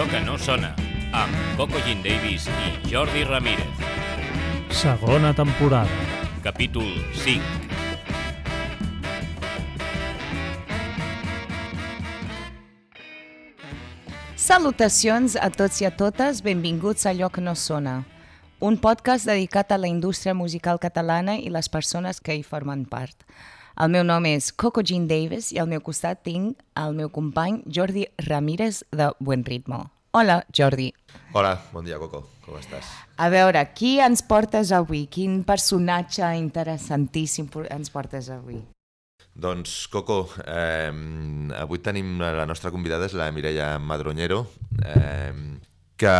Allò que no sona, amb Coco Jean Davis i Jordi Ramírez. Segona temporada. Capítol 5. Salutacions a tots i a totes, benvinguts a Allò que no sona, un podcast dedicat a la indústria musical catalana i les persones que hi formen part. El meu nom és Coco Jean Davis i al meu costat tinc el meu company Jordi Ramírez de Buen Ritmo. Hola, Jordi. Hola, bon dia, Coco. Com estàs? A veure, qui ens portes avui? Quin personatge interessantíssim ens portes avui? Doncs, Coco, eh, avui tenim la nostra convidada, és la Mireia Madroñero, eh, que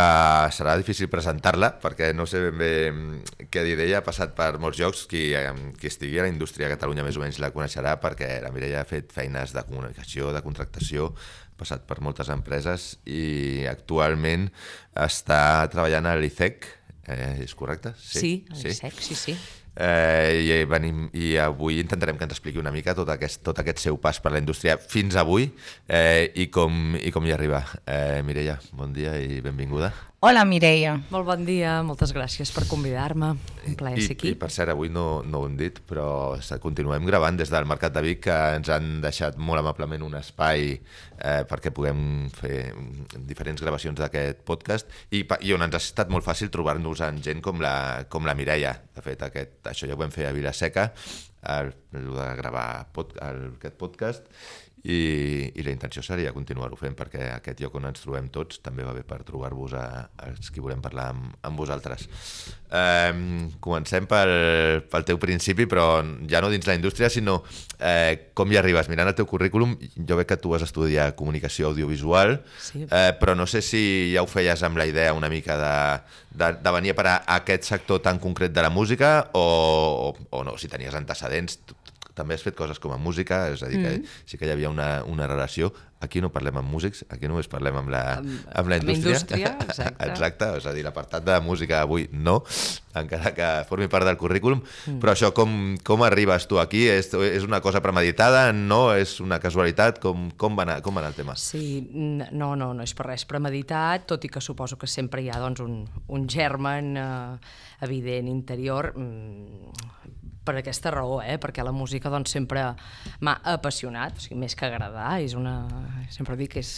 serà difícil presentar-la, perquè no sé ben bé què dir d'ella, ha passat per molts llocs, qui, qui estigui a la indústria a Catalunya més o menys la coneixerà, perquè la Mireia ha fet feines de comunicació, de contractació, ha passat per moltes empreses i actualment està treballant a l'ICEC, eh, és correcte? Sí, sí l'ICEC, sí, sí. Eh, i, venim, I avui intentarem que ens expliqui una mica tot aquest, tot aquest seu pas per la indústria fins avui eh, i, com, i com hi arriba. Eh, Mireia, bon dia i benvinguda. Hola, Mireia. Molt bon dia, moltes gràcies per convidar-me. Un plaer I, ser aquí. I per cert, avui no, no ho hem dit, però continuem gravant des del Mercat de Vic, que ens han deixat molt amablement un espai eh, perquè puguem fer diferents gravacions d'aquest podcast i, i on ens ha estat molt fàcil trobar-nos amb gent com la, com la Mireia. De fet, aquest, això ja ho vam fer a Vilaseca, el, el de gravar pod, el, aquest podcast, i, i la intenció seria continuar-ho fent perquè aquest lloc on ens trobem tots també va bé per trobar-vos a, a els qui volem parlar amb, amb vosaltres. Eh, comencem pel, pel teu principi, però ja no dins la indústria, sinó eh, com hi arribes. Mirant el teu currículum, jo veig que tu has estudiat comunicació audiovisual, sí. eh, però no sé si ja ho feies amb la idea una mica de, de, de venir a parar a aquest sector tan concret de la música o, o, o no, si tenies antecedents, també has fet coses com a música, és a dir, que mm. sí que hi havia una, una relació. Aquí no parlem amb músics, aquí només parlem amb la, amb, amb la indústria. Amb indústria, exacte. exacte, és a dir, l'apartat de música avui no, encara que formi part del currículum, mm. però això, com, com arribes tu aquí? És, és una cosa premeditada? No? És una casualitat? Com, com, va anar, com va anar el tema? Sí, no, no, no és per res premeditat, tot i que suposo que sempre hi ha doncs, un, un germen eh, evident interior mm, per aquesta raó, eh? perquè la música doncs, sempre m'ha apassionat, o sigui, més que agradar, és una... sempre dic que és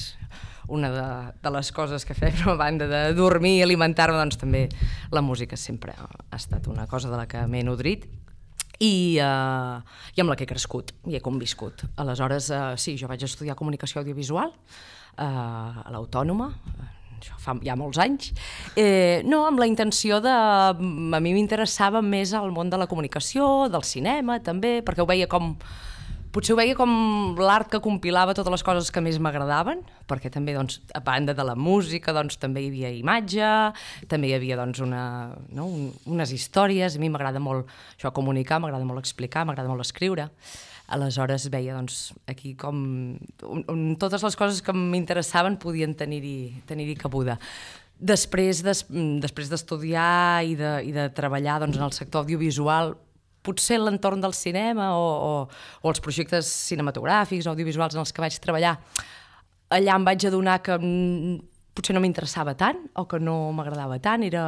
una de, de les coses que fem, a banda de dormir i alimentar-me, doncs també la música sempre ha estat una cosa de la que m'he nodrit i, uh, i amb la que he crescut i he conviscut. Aleshores, uh, sí, jo vaig estudiar comunicació audiovisual uh, a l'Autònoma, això fa ja molts anys, eh, no, amb la intenció de... A mi m'interessava més el món de la comunicació, del cinema, també, perquè ho veia com... Potser ho veia com l'art que compilava totes les coses que més m'agradaven, perquè també, doncs, a banda de la música, doncs, també hi havia imatge, també hi havia, doncs, una, no, un, unes històries, a mi m'agrada molt això comunicar, m'agrada molt explicar, m'agrada molt escriure. Aleshores veia doncs, aquí com on, on totes les coses que m'interessaven podien tenir-hi tenir, cabuda. Després des, després d'estudiar i, de, i de treballar doncs, en el sector audiovisual, potser l'entorn del cinema o, o, o els projectes cinematogràfics audiovisuals en els que vaig treballar, allà em vaig adonar que potser no m'interessava tant o que no m'agradava tant, era,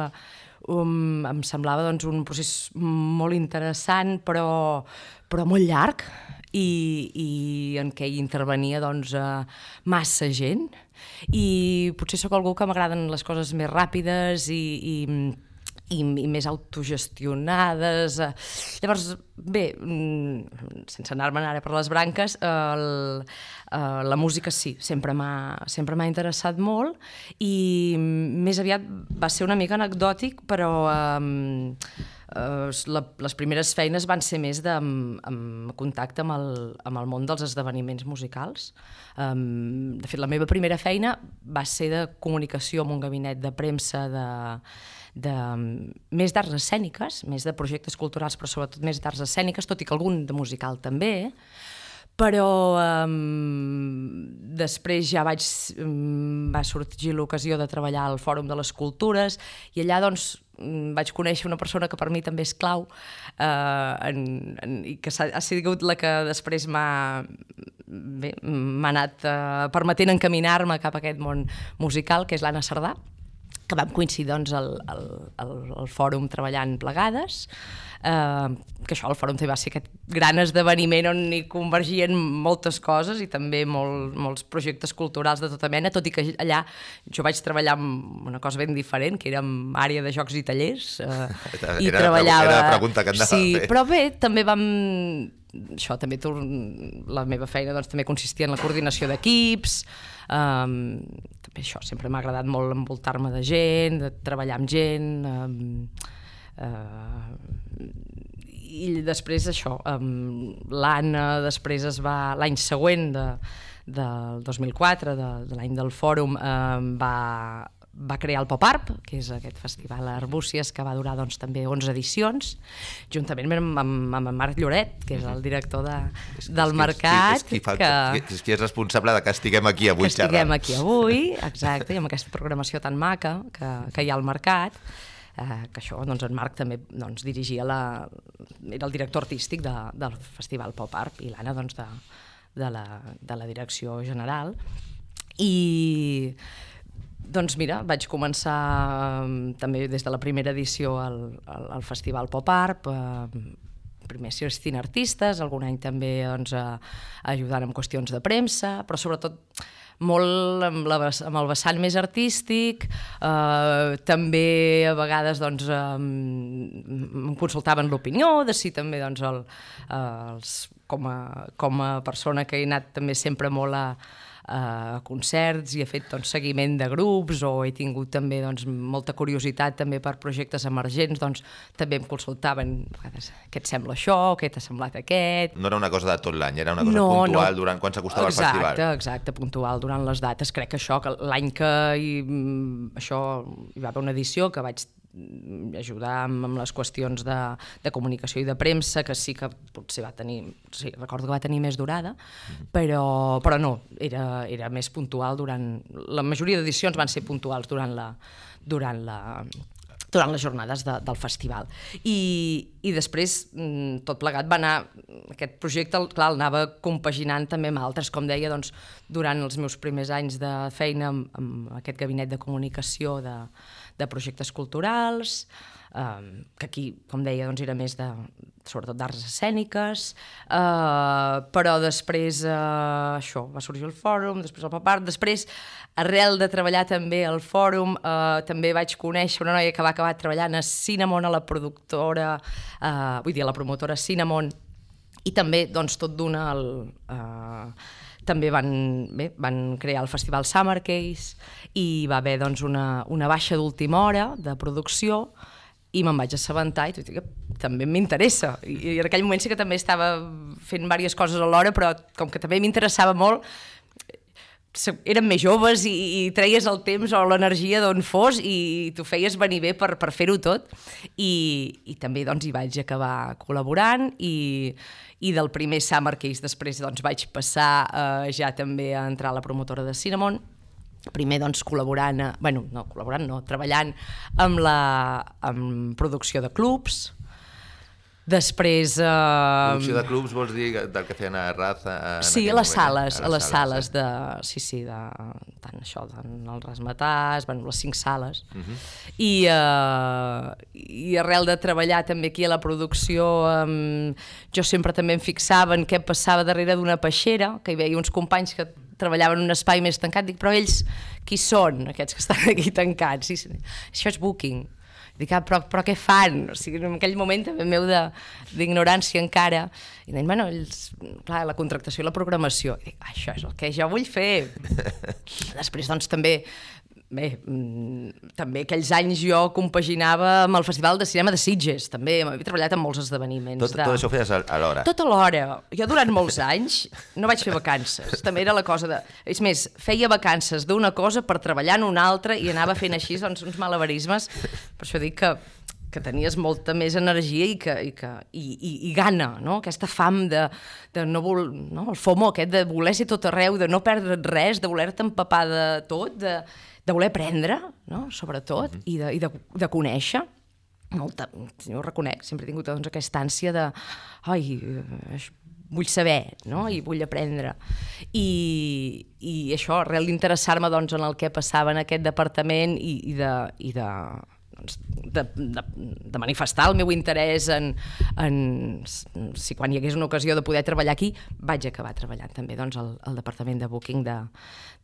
um, em semblava doncs, un procés molt interessant però, però molt llarg i, i en què hi intervenia doncs, uh, massa gent i potser sóc algú que m'agraden les coses més ràpides i, i i, i més autogestionades. Llavors, bé, mm, sense anar-me'n ara per les branques, el, uh, la música sí, sempre m'ha interessat molt i més aviat va ser una mica anecdòtic, però um, eh, la, les primeres feines van ser més de, amb, amb contacte amb el, amb el món dels esdeveniments musicals. Um, de fet, la meva primera feina va ser de comunicació amb un gabinet de premsa de, de més d'arts escèniques, més de projectes culturals, però sobretot més d'arts escèniques, tot i que algun de musical també, però um, després ja vaig, um, va sorgir l'ocasió de treballar al Fòrum de les Cultures i allà doncs vaig conèixer una persona que per mi també és clau eh, en, en, i que ha, ha sigut la que després m'ha anat uh, permetent encaminar-me cap a aquest món musical, que és l'Anna Cerdà, que vam coincidir doncs, al, al, al, al fòrum treballant plegades, eh, que això, el fòrum també va ser aquest gran esdeveniment on hi convergien moltes coses i també molt, molts projectes culturals de tota mena, tot i que allà jo vaig treballar amb una cosa ben diferent, que era en àrea de jocs i tallers, eh, Era- i treballava... era la pregunta que anava sí, a fer. però bé, també vam això també la meva feina doncs, també consistia en la coordinació d'equips um, també això, sempre m'ha agradat molt envoltar-me de gent, de treballar amb gent um, uh, i després això um, l'Anna després es va l'any següent de, del 2004 de, de l'any del fòrum um, va, va crear el Pop-Art, que és aquest festival a Arbúcies que va durar doncs, també 11 edicions, juntament amb, amb, amb Marc Lloret, que és el director de, És- del és- mercat, és qui, fa, que, que, és qui és responsable de que estiguem aquí avui que estiguem xerrant. aquí avui, exacte, i amb aquesta programació tan maca que, que hi ha al mercat, eh, que això, doncs en Marc també doncs, dirigia la... era el director artístic de, del Festival Pop Art i l'Anna doncs, de, de, la, de la direcció general i doncs mira, vaig començar eh, també des de la primera edició al, al, al Festival Pop Art, eh, primer assistint artistes, algun any també doncs, a, ajudant amb qüestions de premsa, però sobretot molt amb, la, amb el vessant més artístic, eh, també a vegades doncs, eh, em consultaven l'opinió de si també doncs, el, eh, els, com, a, com a persona que he anat també sempre molt a, a concerts i he fet doncs, seguiment de grups o he tingut també doncs, molta curiositat també per projectes emergents, doncs també em consultaven vegades, què et sembla això, què t'ha semblat aquest, No era una cosa de tot l'any, era una cosa puntual durant quan s'acostava exacte, festival. Exacte, puntual durant les dates. Crec que això, que l'any que hi, mm, això, hi va haver una edició que vaig ajudar amb, amb les qüestions de, de comunicació i de premsa, que sí que potser va tenir, sí, recordo que va tenir més durada, però, però no, era, era més puntual durant... La majoria d'edicions van ser puntuals durant la, durant la, durant les jornades de, del festival. I, i després mm, tot plegat va anar, aquest projecte clar, el anava compaginant també amb altres, com deia, doncs, durant els meus primers anys de feina amb, amb aquest gabinet de comunicació de, de projectes culturals, um, que aquí, com deia, doncs, era més de, sobretot d'arts escèniques, uh, però després uh, això, va sorgir el fòrum, després el pop art, després, arrel de treballar també al fòrum, uh, també vaig conèixer una noia que va acabar treballant a Cinnamon, a la productora, uh, vull dir, a la promotora Cinnamon, i també, doncs, tot d'una, el, uh, també van, bé, van crear el festival Summer Case i va haver doncs, una, una baixa d'última hora de producció i me'n vaig assabentar i tot que també m'interessa. I, I en aquell moment sí que també estava fent diverses coses alhora, però com que també m'interessava molt, érem més joves i, i treies el temps o l'energia d'on fos i t'ho feies venir bé per, per fer-ho tot. I, i també doncs hi vaig acabar col·laborant i, i del primer Summer Case després doncs vaig passar eh, ja també a entrar a la promotora de Cinnamon. Primer doncs col·laborant, a, bueno, no, col·laborant no, treballant amb la amb producció de clubs, després... Eh, Producció de clubs vols dir del que feien a Raza? Sí, a les eh? sales, a les sales eh? de... Sí, sí, de, tant això, tant el Rasmatàs, bueno, les cinc sales. Mhm. Uh -huh. I, uh, I arrel de treballar també aquí a la producció, um, jo sempre també em fixava en què passava darrere d'una peixera, que hi veia uns companys que treballaven en un espai més tancat, dic, però ells qui són, aquests que estan aquí tancats? I, això és booking. Dic, ah, però, però què fan? O sigui, en aquell moment també meu de- d'ignorància encara. I deien, bueno, ells, clar, la contractació i la programació. I dic, això és el que jo vull fer. Després, doncs, també Bé, mm, també aquells anys jo compaginava amb el Festival de Cinema de Sitges, també havia treballat en molts esdeveniments. Tot, tot això ho feies a- alhora. Tot alhora. Jo durant molts anys no vaig fer vacances. També era la cosa de... És més, feia vacances d'una cosa per treballar en una altra i anava fent així doncs, uns malabarismes. Per això dic que que tenies molta més energia i, que, i, que, i, i, i gana, no? aquesta fam de, de no vol, no? el FOMO aquest de voler ser tot arreu, de no perdre res, de voler-te empapar de tot, de, de voler aprendre, no? sobretot, i de, i de, de conèixer molta, jo ho reconec, sempre he tingut doncs, aquesta ànsia de ai, eh, vull saber, no? I vull aprendre. I, i això, arrel d'interessar-me doncs, en el que passava en aquest departament i, i de, i de doncs, de, de, de manifestar el meu interès en, en si quan hi hagués una ocasió de poder treballar aquí, vaig acabar treballant també doncs, al, al departament de booking de,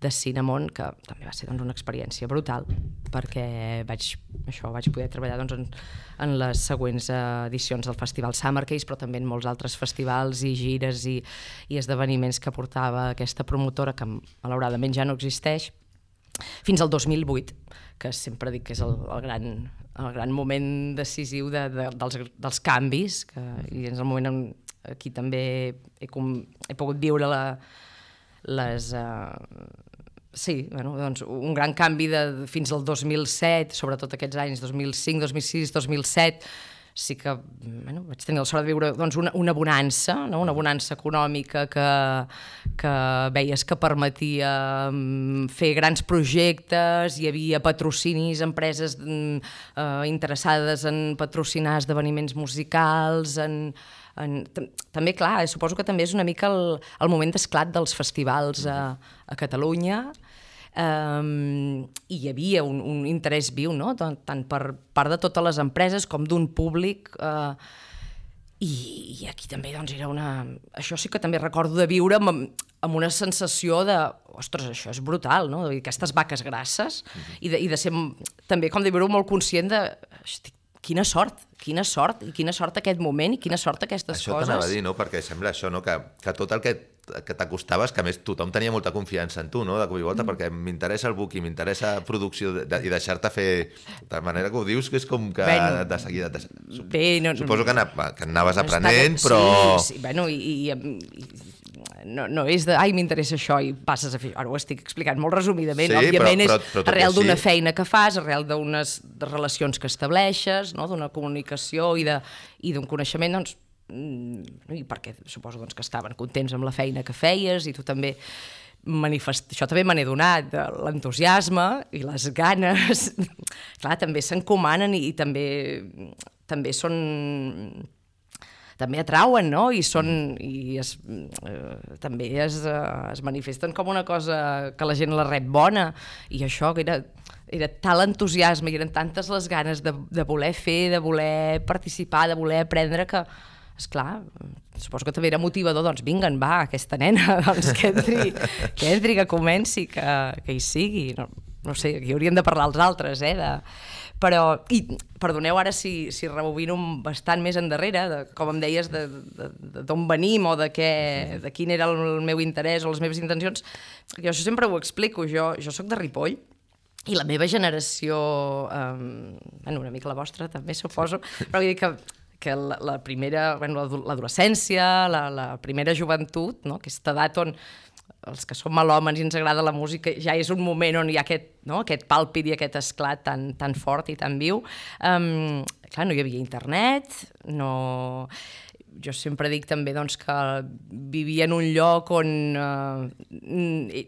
de Cinnamon, que també va ser doncs, una experiència brutal, perquè vaig, això, vaig poder treballar doncs, en, en les següents edicions del Festival Summer Case, però també en molts altres festivals i gires i, i esdeveniments que portava aquesta promotora, que malauradament ja no existeix, fins al 2008, que sempre dic que és el, el, gran, el gran moment decisiu de, de, dels, dels canvis, que, i és el moment en aquí també he, com, he pogut viure la, les... Uh, sí, bueno, doncs un gran canvi de, fins al 2007, sobretot aquests anys, 2005, 2006, 2007, sí que bueno, vaig tenir la sort de viure doncs, una, una bonança, no? una bonança econòmica que, que veies que permetia um, fer grans projectes, hi havia patrocinis, empreses um, uh, interessades en patrocinar esdeveniments musicals, en, en, també, clar, suposo que també és una mica el, el moment d'esclat dels festivals a, a Catalunya, um, i hi havia un, un interès viu, no? tant, tant per part de totes les empreses com d'un públic uh, i, i aquí també doncs, era una... Això sí que també recordo de viure amb, amb una sensació de, ostres, això és brutal, no? Aquestes vaques grasses, mm -hmm. i, de, i de ser també, com de viure molt conscient de, estic, quina sort, quina sort, i quina sort aquest moment, i quina sort aquestes això coses. Això t'anava a dir, no? Perquè sembla això, no? Que, que tot el que que t'acostaves, que a més tothom tenia molta confiança en tu, no?, de cop i volta, mm. perquè m'interessa el book i m'interessa producció de, de, i deixar-te fer de manera que ho dius, que és com que bueno, de seguida... De, bé, no, suposo que, anava, que anaves aprenent, està, però... Sí, sí, bueno, i, i, i no, no és de, ai, m'interessa això i passes a fer... Ara ho estic explicant molt resumidament, sí, òbviament però, però, però és arrel d'una sí. feina que fas, arrel d'unes relacions que estableixes, no? d'una comunicació i d'un coneixement, doncs i perquè suposo doncs, que estaven contents amb la feina que feies i tu també manifest... això també me n'he donat, l'entusiasme i les ganes, clar, també s'encomanen i, i també, també són també atrauen, no? I, són, i es, eh, també es, eh, es manifesten com una cosa que la gent la rep bona, i això que era, era tal entusiasme i eren tantes les ganes de, de voler fer, de voler participar, de voler aprendre, que, és clar, suposo que també era motivador, doncs vinga, va, aquesta nena, doncs que entri, que, entri, que comenci, que, que hi sigui. No, no sé, aquí hauríem de parlar els altres, eh? De... Però, i perdoneu ara si, si rebobino bastant més endarrere, de, com em deies, d'on venim o de, què, de quin era el meu interès o les meves intencions. Jo això sempre ho explico, jo, jo sóc de Ripoll, i la meva generació, um, bueno, una mica la vostra també suposo, però vull dir que que la, la primera, bueno, l'adolescència, la, la primera joventut, no? aquesta edat on els que som malòmens i ens agrada la música, ja és un moment on hi ha aquest, no? aquest pàlpit i aquest esclat tan, tan fort i tan viu. Um, clar, no hi havia internet, no... Jo sempre dic també doncs, que vivia en un lloc on uh,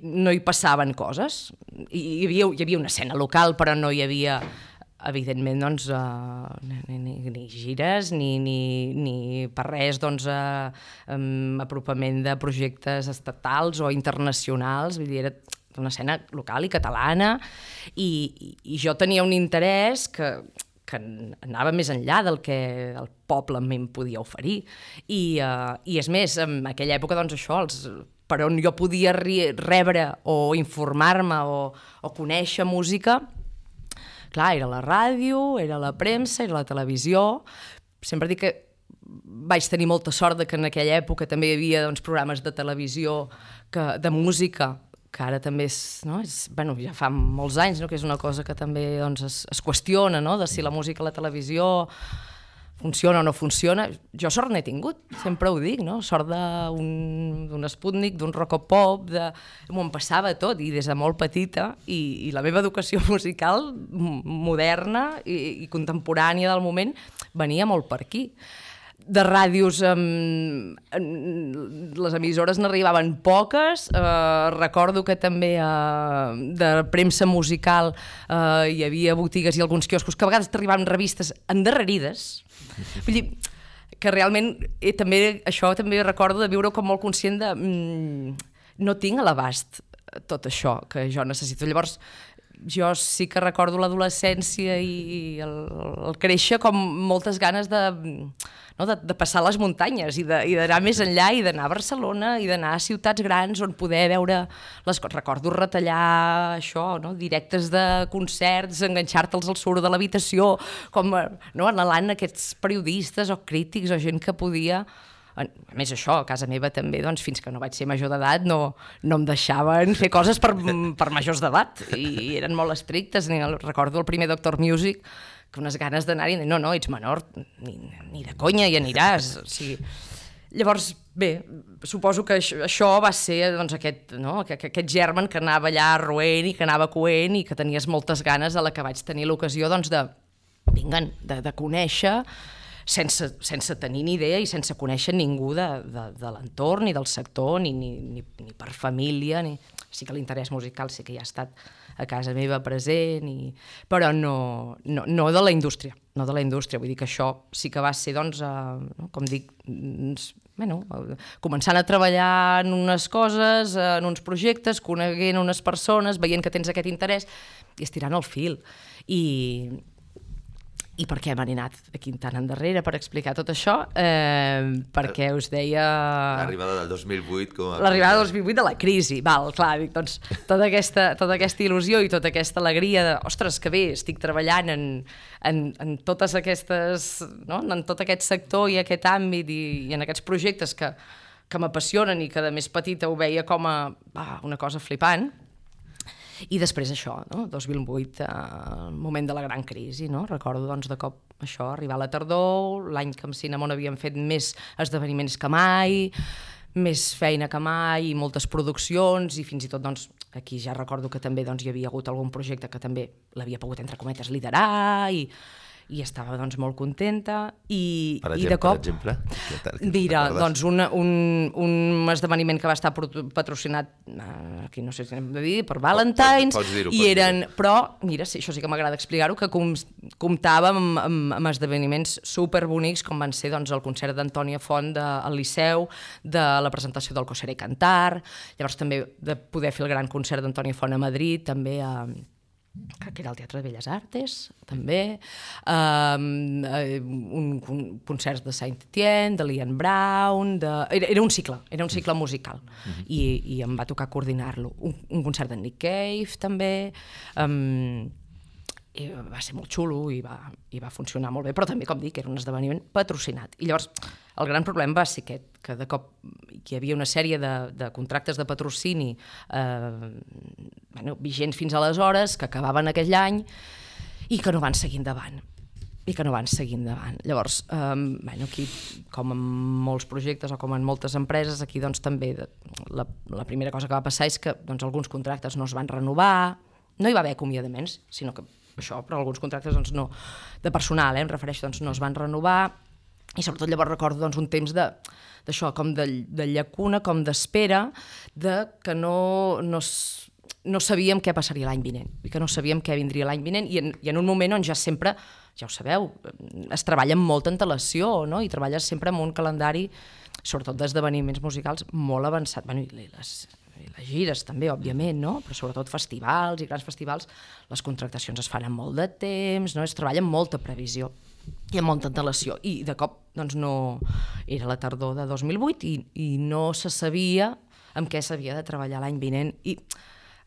no hi passaven coses. Hi, hi, havia, hi havia una escena local, però no hi havia evidentment doncs, uh, ni, ni, ni gires ni, ni, ni per res doncs, uh, um, apropament de projectes estatals o internacionals, vull dir, era una escena local i catalana i, i, jo tenia un interès que, que anava més enllà del que el poble em podia oferir. I, uh, i és més, en aquella època, doncs això, els, per on jo podia rebre o informar-me o, o conèixer música, Clar, era la ràdio, era la premsa, era la televisió... Sempre dic que vaig tenir molta sort de que en aquella època també hi havia doncs, programes de televisió que, de música que ara també és, no? és, bueno, ja fa molts anys, no? que és una cosa que també doncs, es, es qüestiona, no? de si la música a la televisió funciona o no funciona. Jo sort n'he tingut, sempre ho dic, no? Sort d'un Sputnik, d'un Rocopop, de... m'ho passava tot, i des de molt petita, i, i la meva educació musical moderna i, i contemporània del moment venia molt per aquí de ràdios, um, les emissores n'arribaven poques, uh, recordo que també uh, de premsa musical uh, hi havia botigues i alguns quioscos que a vegades t'arribaven revistes endarrerides, vull dir, que realment eh, també això també recordo de viure com molt conscient de mm, no tinc a l'abast tot això que jo necessito. Llavors, jo sí que recordo l'adolescència i el, el créixer com moltes ganes de, no, de, de passar les muntanyes i d'anar més enllà i d'anar a Barcelona i d'anar a ciutats grans on poder veure les coses. Recordo retallar això, no? directes de concerts, enganxar-te'ls al suro de l'habitació, com no? anhelant aquests periodistes o crítics o gent que podia a més això, a casa meva també, doncs, fins que no vaig ser major d'edat no, no em deixaven fer coses per, per majors d'edat i eren molt estrictes, ni recordo el primer Doctor Music que unes ganes d'anar-hi, no, no, ets menor, ni, ni de conya hi aniràs, o sigui... Llavors, bé, suposo que això, va ser doncs, aquest, no? aquest germen que anava allà roent i que anava coent i que tenies moltes ganes a la que vaig tenir l'ocasió doncs, de, vinguen, de, de conèixer sense, sense tenir ni idea i sense conèixer ningú de, de, de l'entorn, ni del sector, ni, ni, ni, ni per família, ni... sí que l'interès musical sí que hi ha estat a casa meva present, i... però no, no, no de la indústria, no de la indústria, vull dir que això sí que va ser, doncs, eh, com dic, bueno, començant a treballar en unes coses, en uns projectes, coneguent unes persones, veient que tens aquest interès i estirant el fil. I, i per què m'han anat aquí tan endarrere per explicar tot això? Eh, perquè us deia... L'arribada del 2008 com a... L'arribada del 2008 de la crisi, val, clar, dic, doncs tota aquesta, tota aquesta il·lusió i tota aquesta alegria de, ostres, que bé, estic treballant en, en, en totes aquestes, no? en tot aquest sector i aquest àmbit i, i en aquests projectes que, que m'apassionen i que de més petita ho veia com a ah, una cosa flipant, i després això, no? 2008, eh, moment de la gran crisi, no? recordo doncs, de cop això, arribar a la tardor, l'any que amb Cinnamon havíem fet més esdeveniments que mai, més feina que mai i moltes produccions i fins i tot doncs, aquí ja recordo que també doncs, hi havia hagut algun projecte que també l'havia pogut entre cometes liderar i i estava doncs, molt contenta i, per exemple, i de cop... Per exemple? Mira, doncs un, un, un esdeveniment que va estar patrocinat eh, aquí no sé si hem de dir, per Valentines pots, pots i eren, però mira, sí, això sí que m'agrada explicar-ho, que com, comptava amb, amb, amb esdeveniments superbonics com van ser doncs, el concert d'Antònia Font de, al Liceu, de la presentació del Coseré Cantar, llavors també de poder fer el gran concert d'Antònia Font a Madrid, també a, que era el Teatre de Belles Artes, també, um, un, un concerts de Saint-Étienne, de Lian Brown, de... Era, era un cicle, era un cicle musical, mm -hmm. I, i em va tocar coordinar-lo. Un, un concert de Nick Cave, també, um, i va ser molt xulo i va, i va funcionar molt bé, però també, com dic, era un esdeveniment patrocinat. I llavors, el gran problema va ser aquest, que de cop hi havia una sèrie de, de contractes de patrocini eh, bueno, vigents fins aleshores, que acabaven aquell any, i que no van seguir endavant. I que no van seguir endavant. Llavors, eh, bueno, aquí, com en molts projectes o com en moltes empreses, aquí doncs també de, la, la primera cosa que va passar és que doncs, alguns contractes no es van renovar, no hi va haver acomiadaments, sinó que això, però alguns contractes doncs, no, de personal, eh, em refereixo, doncs, no es van renovar, i sobretot llavors recordo doncs, un temps de d'això, com de, de llacuna, com d'espera, de que no, no, no sabíem què passaria l'any vinent, i que no sabíem què vindria l'any vinent, i en, i en un moment on ja sempre, ja ho sabeu, es treballa amb molta antelació, no? i treballes sempre amb un calendari, sobretot d'esdeveniments musicals, molt avançat. Bueno, i les, i les gires també, òbviament, no? però sobretot festivals i grans festivals, les contractacions es fan en molt de temps, no? es treballa amb molta previsió i amb molta antelació. I de cop doncs, no... era la tardor de 2008 i, i no se sabia amb què s'havia de treballar l'any vinent. I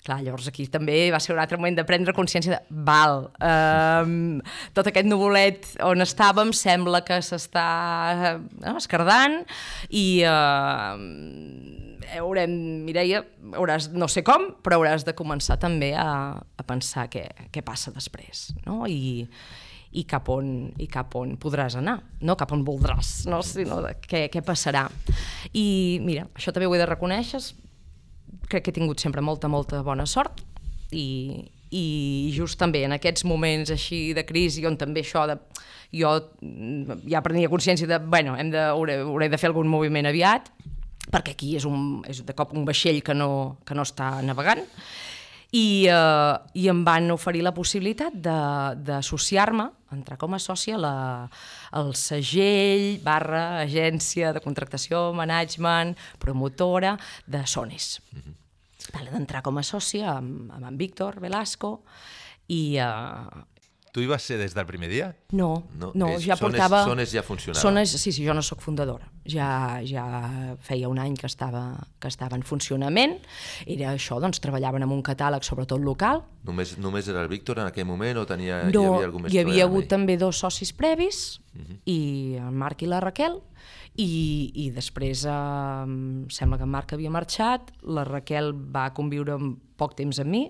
clar, llavors aquí també va ser un altre moment de prendre consciència de, val, um, tot aquest nuvolet on estàvem sembla que s'està no, escardant i uh, haurem, Mireia, hauràs, no sé com, però hauràs de començar també a, a pensar què, què passa després, no? I, i cap on, i cap on podràs anar, no cap on voldràs, no? sinó de què, què passarà. I mira, això també ho he de reconèixer, crec que he tingut sempre molta, molta bona sort i, i just també en aquests moments així de crisi on també això de jo ja prenia consciència de, bueno, hem de, hauré, hauré de fer algun moviment aviat perquè aquí és, un, és de cop un vaixell que no, que no està navegant i, eh, i em van oferir la possibilitat de- d'associar-me, entrar com a sòcia la, al segell barra agència de contractació, management, promotora de Sones. Mm -hmm. vale, d'entrar com a sòcia amb, amb en Víctor Velasco i, eh, Tu hi vas ser des del primer dia? no, No, no, és- ja Sones- portava... Sones ja funcionava. Sones, sí, sí, jo no sóc fundadora. Ja, ja feia un any que estava, que estava en funcionament. Era això, doncs treballaven amb un catàleg sobretot local. Només, només era el Víctor en aquell moment o tenia, hi No, havia algú més hi havia hagut també dos socis previs, Mhm. i el Marc i la Raquel, i, i després eh, em sembla que en Marc havia marxat, la Raquel va conviure un poc temps amb mi,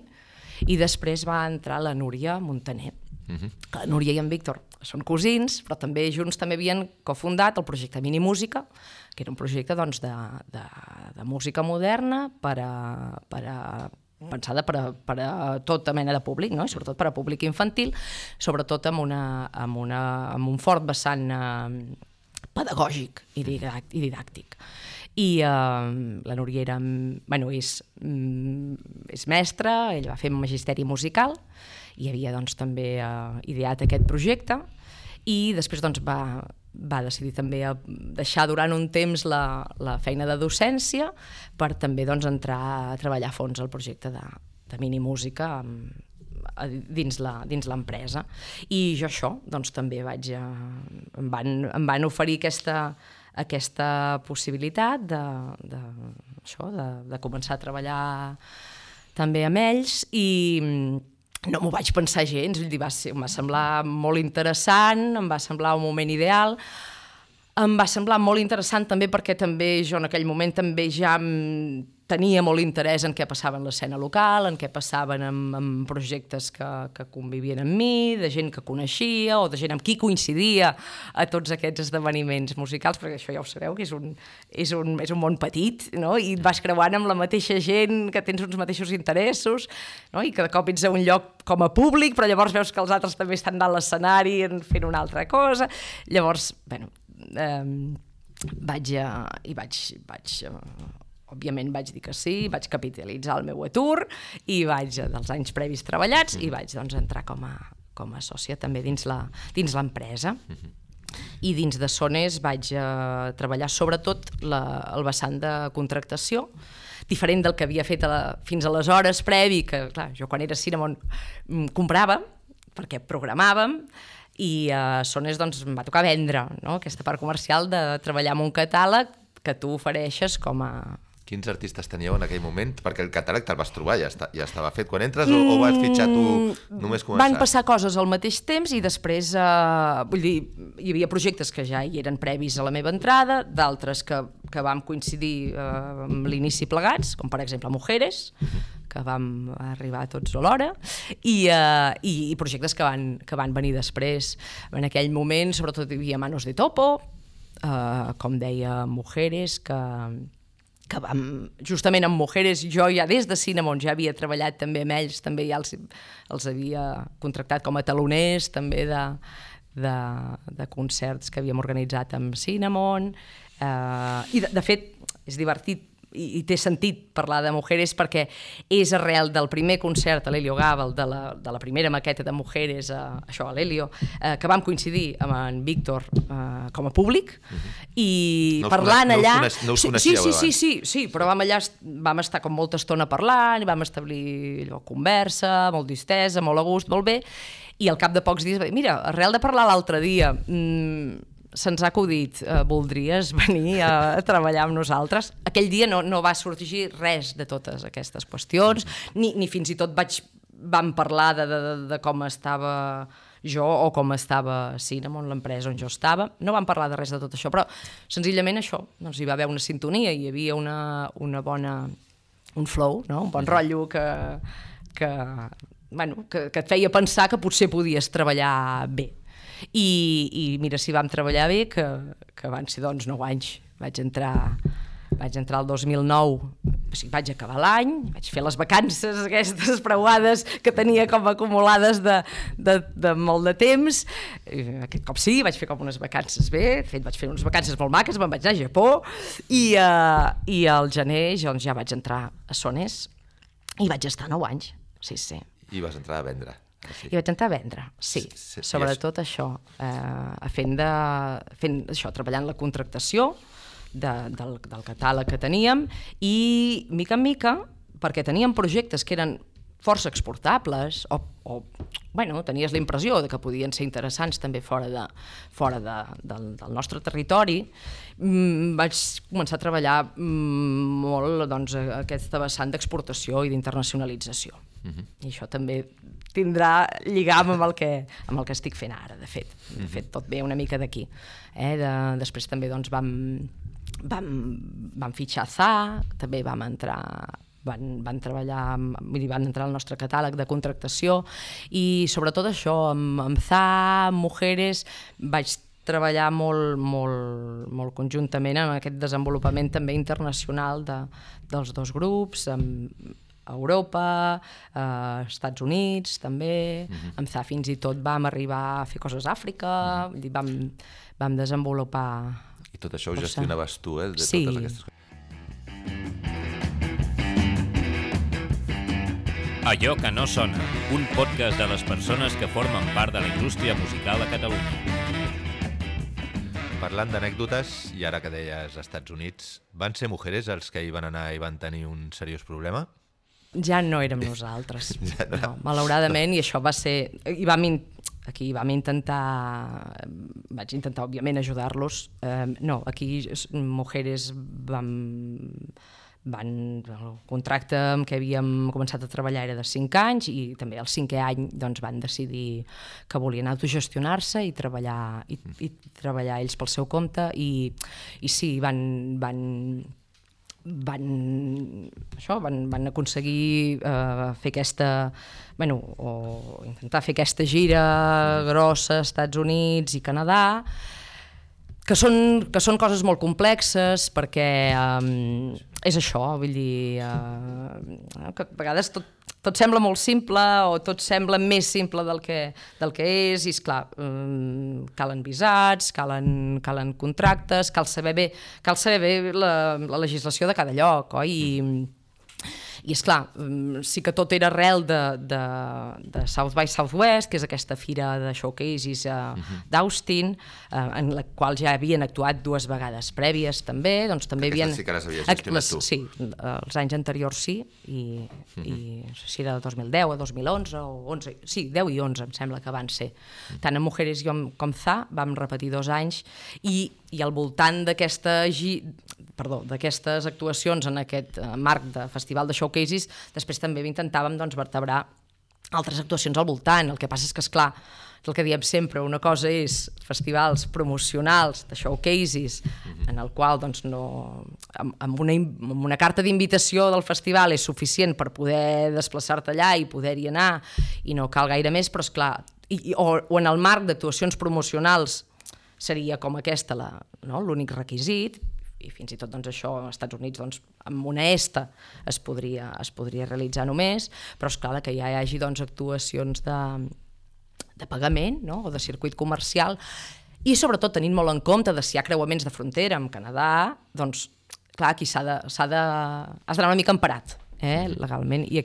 i després va entrar la Núria Montaner. Que la Núria i en Víctor són cosins, però també junts també havien cofundat el projecte Mini Música, que era un projecte doncs, de, de, de música moderna per a, per a pensada per a, per a tota mena de públic, no? i sobretot per a públic infantil, sobretot amb, una, amb, una, amb un fort vessant eh, pedagògic i, didac- i didàctic. I eh, la Núria era, bueno, és, mm, és mestra, ell va fer magisteri musical, i havia doncs, també eh, ideat aquest projecte, i després doncs, va, va decidir també a deixar durant un temps la, la feina de docència per també doncs, entrar a treballar a fons el projecte de, de minimúsica amb, dins l'empresa. I jo això, doncs també vaig... A, em, van, em van oferir aquesta, aquesta possibilitat de, de, això, de, de començar a treballar també amb ells i no m'ho vaig pensar gens, vull dir, va, ser, em va semblar molt interessant, em va semblar un moment ideal, em va semblar molt interessant també perquè també jo en aquell moment també ja tenia molt interès en què passava en l'escena local, en què passaven amb, amb projectes que, que convivien amb mi, de gent que coneixia o de gent amb qui coincidia a tots aquests esdeveniments musicals, perquè això ja ho sabeu, que és un, és un, és un món petit, no? i et vas creuant amb la mateixa gent, que tens uns mateixos interessos, no? i que de cop ets a un lloc com a públic, però llavors veus que els altres també estan dalt l'escenari en- fent una altra cosa. Llavors, bueno, eh, vaig, eh, i vaig, vaig òbviament vaig dir que sí, vaig capitalitzar el meu atur i vaig, eh, dels anys previs treballats, i vaig doncs, entrar com a, com a sòcia també dins la- dins l'empresa. I dins de Sones vaig eh, treballar sobretot la, el vessant de contractació, diferent del que havia fet a la, fins aleshores previ, que clar, jo quan era Cinnamon mm, comprava, perquè programàvem, i a Sones doncs, em va tocar vendre no? aquesta part comercial de treballar amb un catàleg que tu ofereixes com a, Quins artistes teníeu en aquell moment? Perquè el catàleg te'l vas trobar, ja, està, ja estava fet quan entres, o, o vas fitxar tu només començar? Van passar coses al mateix temps i després, eh, vull dir, hi havia projectes que ja hi eren previs a la meva entrada, d'altres que, que vam coincidir eh, amb l'inici plegats, com per exemple Mujeres, que vam arribar tots a l'hora, i, eh, i, i projectes que van, que van venir després. En aquell moment, sobretot, hi havia Manos de Topo, eh, com deia Mujeres, que, que vam, justament amb Mujeres, jo ja des de Cinnamon ja havia treballat també amb ells, també ja els, els havia contractat com a taloners també de, de, de concerts que havíem organitzat amb Cinnamon, eh, i de, de fet és divertit i, i té sentit parlar de Mujeres perquè és arrel del primer concert a l'Helio Gàbal, de la, de la primera maqueta de Mujeres, a, això a l'Helio, eh, que vam coincidir amb en Víctor eh, com a públic, i No us parlant conec- no us allà... coneix- no us sí, sí, sí, sí, sí, sí, però vam allà, vam estar com molta estona parlant, i vam establir allò, conversa, molt distesa, molt a gust, molt bé, i al cap de pocs dies, va dir, mira, arrel de parlar l'altre dia, mmm, se'ns ha acudit, eh, voldries venir a, a treballar amb nosaltres? Aquell dia no, no va sorgir res de totes aquestes qüestions, ni, ni fins i tot vaig, vam parlar de, de, de, com estava jo o com estava Cinnamon, l'empresa on jo estava. No vam parlar de res de tot això, però senzillament això, doncs hi va haver una sintonia, hi havia una, una bona, un flow, no? un bon rotllo que, que, bueno, que, que et feia pensar que potser podies treballar bé. I, i mira si vam treballar bé, que, que van ser doncs 9 anys. Vaig entrar, vaig entrar el 2009, o sigui, vaig acabar l'any, vaig fer les vacances aquestes preuades que tenia com acumulades de, de, de molt de temps. I aquest cop sí, vaig fer com unes vacances bé, fet vaig fer unes vacances molt maques, me'n vaig anar a Japó i, uh, i al gener doncs, ja vaig entrar a Sones i vaig estar 9 anys sí, sí. I vas entrar a vendre. Sí. I vaig entrar a vendre, sí. Sí, sí, Sobretot això, eh, fent, de, fent això, treballant la contractació de, del, del catàleg que teníem i, mica en mica, perquè teníem projectes que eren força exportables o, o bueno, tenies la impressió de que podien ser interessants també fora, de, fora de, del, del nostre territori, mm, vaig començar a treballar mm, molt doncs, aquesta vessant d'exportació i d'internacionalització. Uh -huh. I això també tindrà lligam amb el que, amb el que estic fent ara, de fet. De fet, tot ve una mica d'aquí. Eh? De, després també doncs, vam, vam, vam fitxar ZA, també vam entrar van, van treballar, vull dir, van entrar al nostre catàleg de contractació i sobretot això, amb, amb ZA, amb Mujeres, vaig treballar molt, molt, molt conjuntament en aquest desenvolupament també internacional de, dels dos grups, amb, a Europa, a Estats Units també, uh -huh. amb ZA fins i tot vam arribar a fer coses a Àfrica, uh -huh. dir, vam, vam desenvolupar... I tot això ho gestionaves tu, eh? De sí. totes aquestes coses. Allò que no sona, un podcast de les persones que formen part de la indústria musical a Catalunya. Parlant d'anècdotes, i ara que deies Estats Units, van ser mujeres els que hi van anar i van tenir un seriós problema? Ja no érem nosaltres. Ja no. no, malauradament, i això va ser... I vam in... Aquí vam intentar... Vaig intentar, òbviament, ajudar-los. Eh, no, aquí Mujeres vam van, el contracte amb què havíem començat a treballar era de 5 anys i també el cinquè any doncs, van decidir que volien autogestionar-se i treballar, i, i treballar ells pel seu compte i, i sí, van, van, van, això, van, van aconseguir eh, fer aquesta bueno, o intentar fer aquesta gira grossa a Estats Units i Canadà que són, que són coses molt complexes perquè um, és això, vull dir, uh, que a vegades tot, tot sembla molt simple o tot sembla més simple del que, del que és i, esclar, um, calen visats, calen, calen contractes, cal saber bé, cal saber bé la, la legislació de cada lloc, oi? I, i és clar, sí que tot era arrel de, de, de South by Southwest, que és aquesta fira de showcases uh, uh -huh. d'Austin, uh, en la qual ja havien actuat dues vegades prèvies també, doncs també Aquesta havien... sí que les havies gestionat les, tu. Sí, els anys anteriors sí, i, uh -huh. i no sé si era de 2010 o 2011 o 11, sí, 10 i 11 em sembla que van ser. Uh -huh. Tant a Mujeres com, com ZA vam repetir dos anys i, i al voltant d'aquesta perdó, d'aquestes actuacions en aquest uh, marc de festival de showcases, després també intentàvem doncs, vertebrar altres actuacions al voltant. El que passa és que, és clar, el que diem sempre, una cosa és festivals promocionals de showcases, en el qual doncs, no, amb, amb, una, amb una carta d'invitació del festival és suficient per poder desplaçar-te allà i poder-hi anar i no cal gaire més, però és clar, i, o, o en el marc d'actuacions promocionals seria com aquesta no? l'únic requisit, i fins i tot doncs, això als Estats Units doncs, amb una ESTA es podria, es podria realitzar només, però és clar que ja hi hagi doncs, actuacions de, de pagament no? o de circuit comercial i sobretot tenint molt en compte de si hi ha creuaments de frontera amb Canadà, doncs clar, aquí s'ha de, de, has d'anar una mica emparat eh, legalment i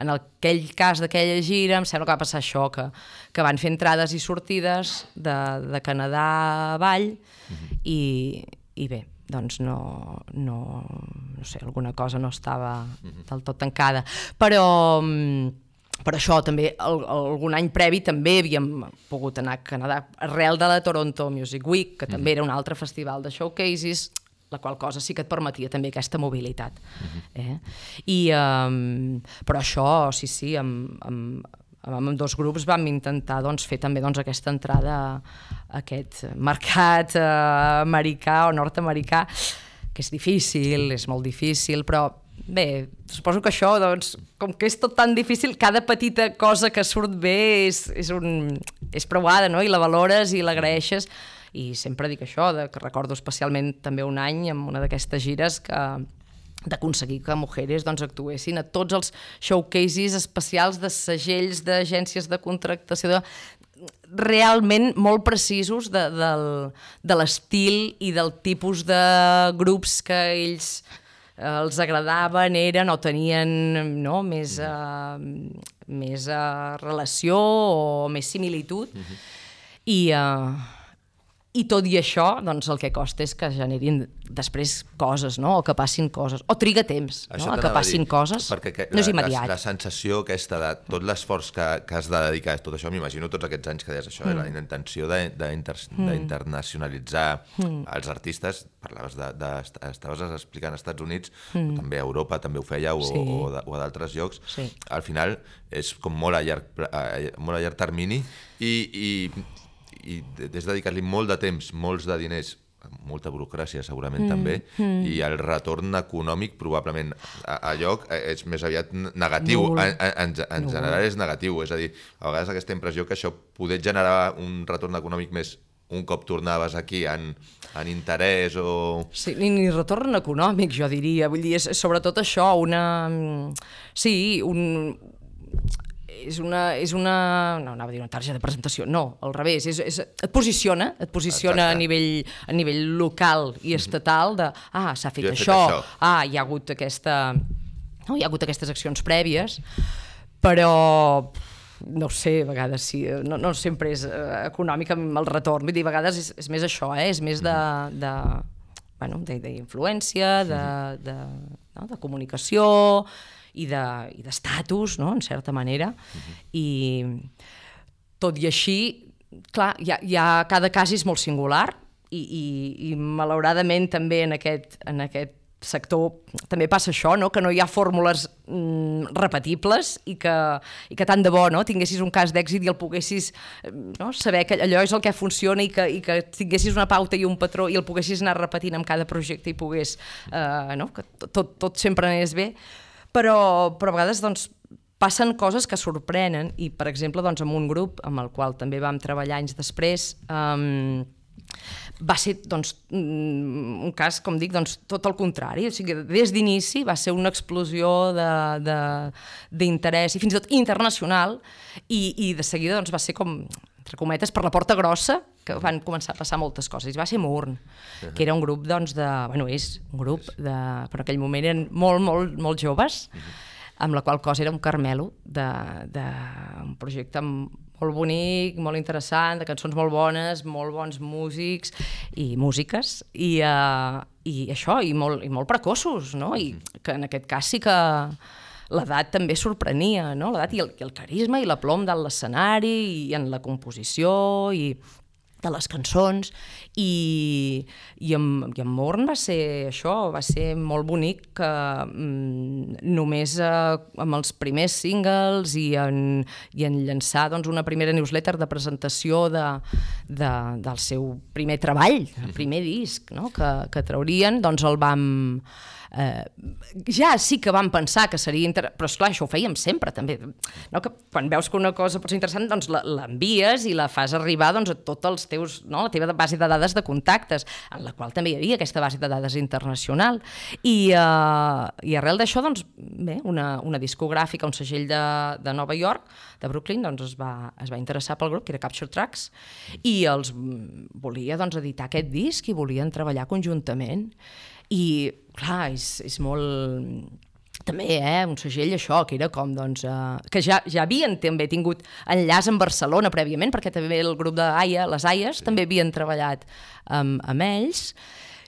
en aquell cas d'aquella gira em sembla que va passar això, que, que van fer entrades i sortides de, de Canadà a Vall uh -huh. i, i bé, doncs no, no, no sé, alguna cosa no estava del tot tancada. Però, per això també el, algun any previ també havíem pogut anar a Canadà arrel de la Toronto Music Week, que també era un altre festival de showcases, la qual cosa sí que et permetia també aquesta mobilitat. eh? I, um, però això, sí, sí, amb, amb, amb dos grups vam intentar doncs, fer també doncs, aquesta entrada a aquest mercat eh, americà o nord-americà, que és difícil, és molt difícil, però bé, suposo que això, doncs, com que és tot tan difícil, cada petita cosa que surt bé és, és, un, és provada, no? i la valores i l'agraeixes, i sempre dic això, de, que recordo especialment també un any amb una d'aquestes gires que d'aconseguir que Mujeres doncs, actuessin a tots els showcases especials de segells d'agències de contractació de, realment molt precisos de, del, de l'estil i del tipus de grups que ells els agradaven eren o tenien no, més, uh, més uh, relació o més similitud. Mm -hmm. I, uh, i tot i això, doncs el que costa és que generin després coses, no? o que passin coses, o triga temps, Això no? que a passin dir, coses, perquè que, no és la, immediat. La, la sensació aquesta de tot l'esforç que, que has de dedicar a tot això, m'imagino tots aquests anys que deies això, mm. la intenció d'internacionalitzar mm. els artistes, parlaves de, de, estaves explicant als Estats Units, mm. també a Europa també ho fèieu, Sí. o, o, de- o a d'altres llocs, Sí. al final és com molt a llarg, a, molt a llarg termini i, i, i des de dedicar-li molt de temps, molts de diners, molta burocràcia segurament mm, també, mm. i el retorn econòmic probablement a, a lloc eh, és més aviat negatiu, Nul. en, en, en, Nul. general és negatiu, és a dir, a vegades aquesta impressió que això poder generar un retorn econòmic més un cop tornaves aquí en, en interès o... Sí, ni, ni retorn econòmic, jo diria. Vull dir, és sobretot això, una... mm, Sí, un, és una, és una... No, anava a dir una targeta de presentació. No, al revés. És, és, et posiciona, et posiciona Exacte. a nivell, a nivell local i estatal de, ah, s'ha fet, he fet això, això. ah, hi ha hagut aquesta... No, hi ha hagut aquestes accions prèvies, però no ho sé, a vegades sí, no, no sempre és eh, econòmic amb el retorn, vull dir, a vegades és, és més això, eh? és més de, de, bueno, de- d'influència, de, de, no? de comunicació i de- i d'estatus, no? en certa manera, i tot i així, clar, hi ha, cada cas és molt singular i, i, i malauradament també en aquest, en aquest sector també passa això, no? que no hi ha fórmules mm, repetibles i que, i que tant de bo no? tinguessis un cas d'èxit i el poguessis no? saber que allò és el que funciona i que, i que tinguessis una pauta i un patró i el poguessis anar repetint amb cada projecte i pogués, eh, no? que tot, tot sempre anés bé, però, però a vegades doncs, passen coses que sorprenen i, per exemple, doncs, amb un grup amb el qual també vam treballar anys després, um, va ser doncs, mm, un cas, com dic, doncs, tot el contrari. O sigui, des d'inici va ser una explosió d'interès i fins i tot internacional i, i de seguida doncs, va ser com entre cometes, per la porta grossa, que van començar a passar moltes coses. I va ser Mourn, que era un grup, doncs, de... Bueno, és un grup, de, per aquell moment eren molt, molt, molt joves, amb la qual cosa era un carmelo de, de un projecte molt bonic, molt interessant, de cançons molt bones, molt bons músics i músiques, i, uh, i això, i molt, i molt precoços, no? I que en aquest cas sí que l'edat també sorprenia, no? L'edat i, el, i el carisma i l'aplom de l'escenari i en la composició i de les cançons i, i, amb, i amb Morn va ser això, va ser molt bonic que mm, només eh, amb els primers singles i en, i en llançar doncs, una primera newsletter de presentació de, de, del seu primer treball, el primer disc no? que, que traurien, doncs el vam eh, ja sí que vam pensar que seria inter... però esclar, això ho fèiem sempre també no? que quan veus que una cosa pot ser interessant doncs l'envies i la fas arribar doncs, a tots els teus, no? la teva base de dades de contactes en la qual també hi havia aquesta base de dades internacional i, eh, i arrel d'això doncs, bé, una, una discogràfica, un segell de, de Nova York de Brooklyn doncs, es, va, es va interessar pel grup, que era Capture Tracks i els volia doncs, editar aquest disc i volien treballar conjuntament i, clar, és, és molt també, eh, un segell això, que era com, doncs, eh, que ja, ja havien també tingut enllaç amb Barcelona prèviament, perquè també el grup de AIA, les AIAs, també havien treballat amb, amb ells,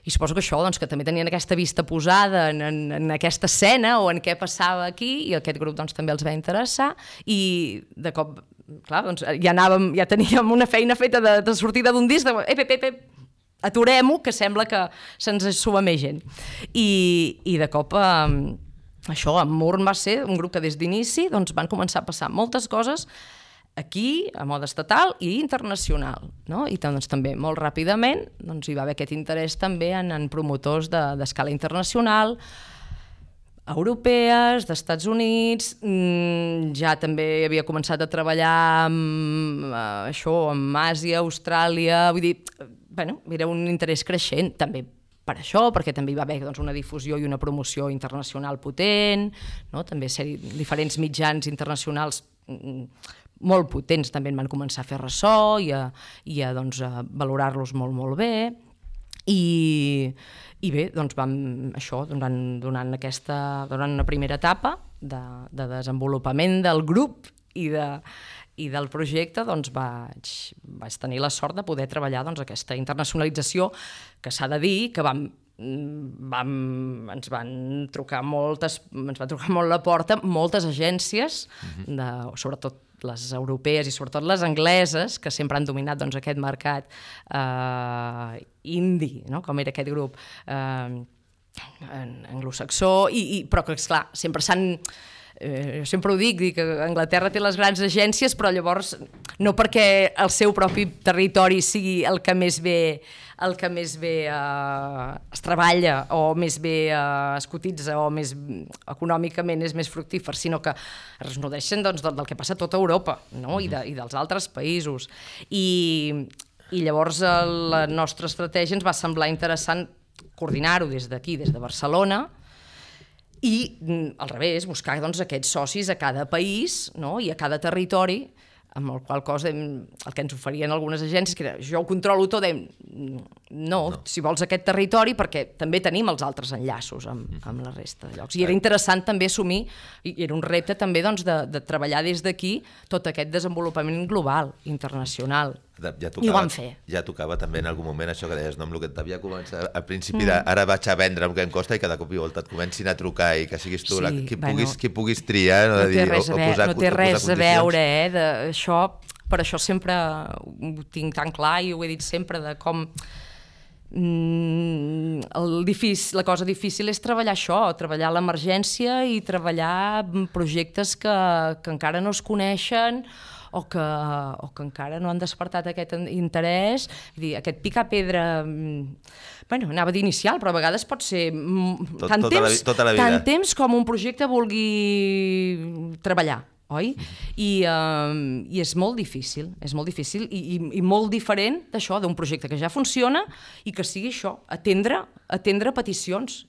i suposo que això, doncs, que també tenien aquesta vista posada en, en, en aquesta escena o en què passava aquí, i aquest grup doncs, també els va interessar, i de cop, clar, doncs, ja anàvem, ja teníem una feina feta de, de sortida d'un disc, de, ep, ep, ep, ep, aturem-ho, que sembla que se'ns suma més gent. I, i de cop, eh, això, amb Murn va ser un grup que des d'inici doncs, van començar a passar moltes coses aquí, a mode estatal i internacional. No? I doncs, també molt ràpidament doncs, hi va haver aquest interès també en, en promotors de- d'escala de, internacional, europees, d'Estats Units, mm, ja també havia començat a treballar amb, eh, això, amb Àsia, Austràlia, vull dir, bueno, era un interès creixent, també per això, perquè també hi va haver doncs, una difusió i una promoció internacional potent, no? també ser diferents mitjans internacionals mm, molt potents també en van començar a fer ressò i a, i a, doncs, a valorar-los molt, molt bé. I, I bé, doncs vam, això, donant, donant, aquesta, donant una primera etapa de, de desenvolupament del grup i de, i del projecte doncs, vaig, vaig tenir la sort de poder treballar doncs, aquesta internacionalització que s'ha de dir que vam, vam, ens van trucar moltes, ens van trucar molt la porta moltes agències, de, sobretot les europees i sobretot les angleses, que sempre han dominat doncs, aquest mercat eh, indi, no? com era aquest grup eh, anglosaxó, i, i, però que, esclar, sempre s'han eh, jo sempre ho dic, dic que Anglaterra té les grans agències, però llavors no perquè el seu propi territori sigui el que més bé el que més bé eh, es treballa o més bé eh, es cotitza o més econòmicament és més fructífer, sinó que es nodreixen doncs, del, del que passa a tota Europa no? I, de, i dels altres països. I, i llavors eh, la nostra estratègia ens va semblar interessant coordinar-ho des d'aquí, des de Barcelona, i mm, al revés, buscar doncs, aquests socis a cada país no? i a cada territori amb el qual cosa el que ens oferien algunes agències, que era, jo ho controlo tot, dèiem, no, no, si vols aquest territori, perquè també tenim els altres enllaços amb, mm. amb la resta de llocs. I era interessant també assumir, i era un repte també doncs, de, de treballar des d'aquí tot aquest desenvolupament global, internacional ja tocava, I ho van fer. Ja tocava també en algun moment això que deies, no, amb el que t'havia començat al principi, mm. de, ara vaig a vendre amb què em costa i cada cop i volta et comencin a trucar i que siguis tu sí, la, qui, bueno, puguis, qui puguis triar no, no de dir, té res, o, a, o posar, no té o res posar a veure, eh, de, això, per això sempre ho tinc tan clar i ho he dit sempre, de com mm, el difícil, la cosa difícil és treballar això, treballar l'emergència i treballar projectes que, que encara no es coneixen o que, o que encara no han despertat aquest interès, dir, aquest picar pedra mm, bueno, anava d'inicial, però a vegades pot ser Tot, tant, tota temps, la, tota la vida. tant temps com un projecte vulgui treballar oi? I, uh, I és molt difícil, és molt difícil i, i, i molt diferent d'això, d'un projecte que ja funciona i que sigui això, atendre, atendre peticions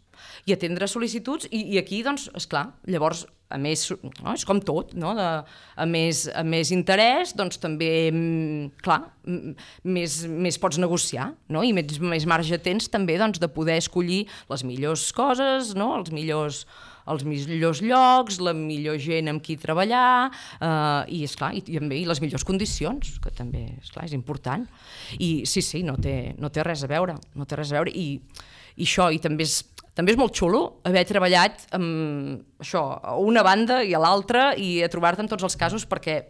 i atendre sol·licituds i, i aquí, doncs, és clar, llavors a més, no? és com tot, no? de, a, més, a més interès, doncs també, mm, clar, mm, més, més pots negociar, no? i més, més marge tens també doncs, de poder escollir les millors coses, no? els millors els millors llocs, la millor gent amb qui treballar eh, i, esclar, i, i, també, i les millors condicions, que també esclar, és important. I sí, sí, no té, no té res a veure, no té res a veure i, i això, i també és, també és molt xulo haver treballat amb això, a una banda i a l'altra i a trobar-te en tots els casos perquè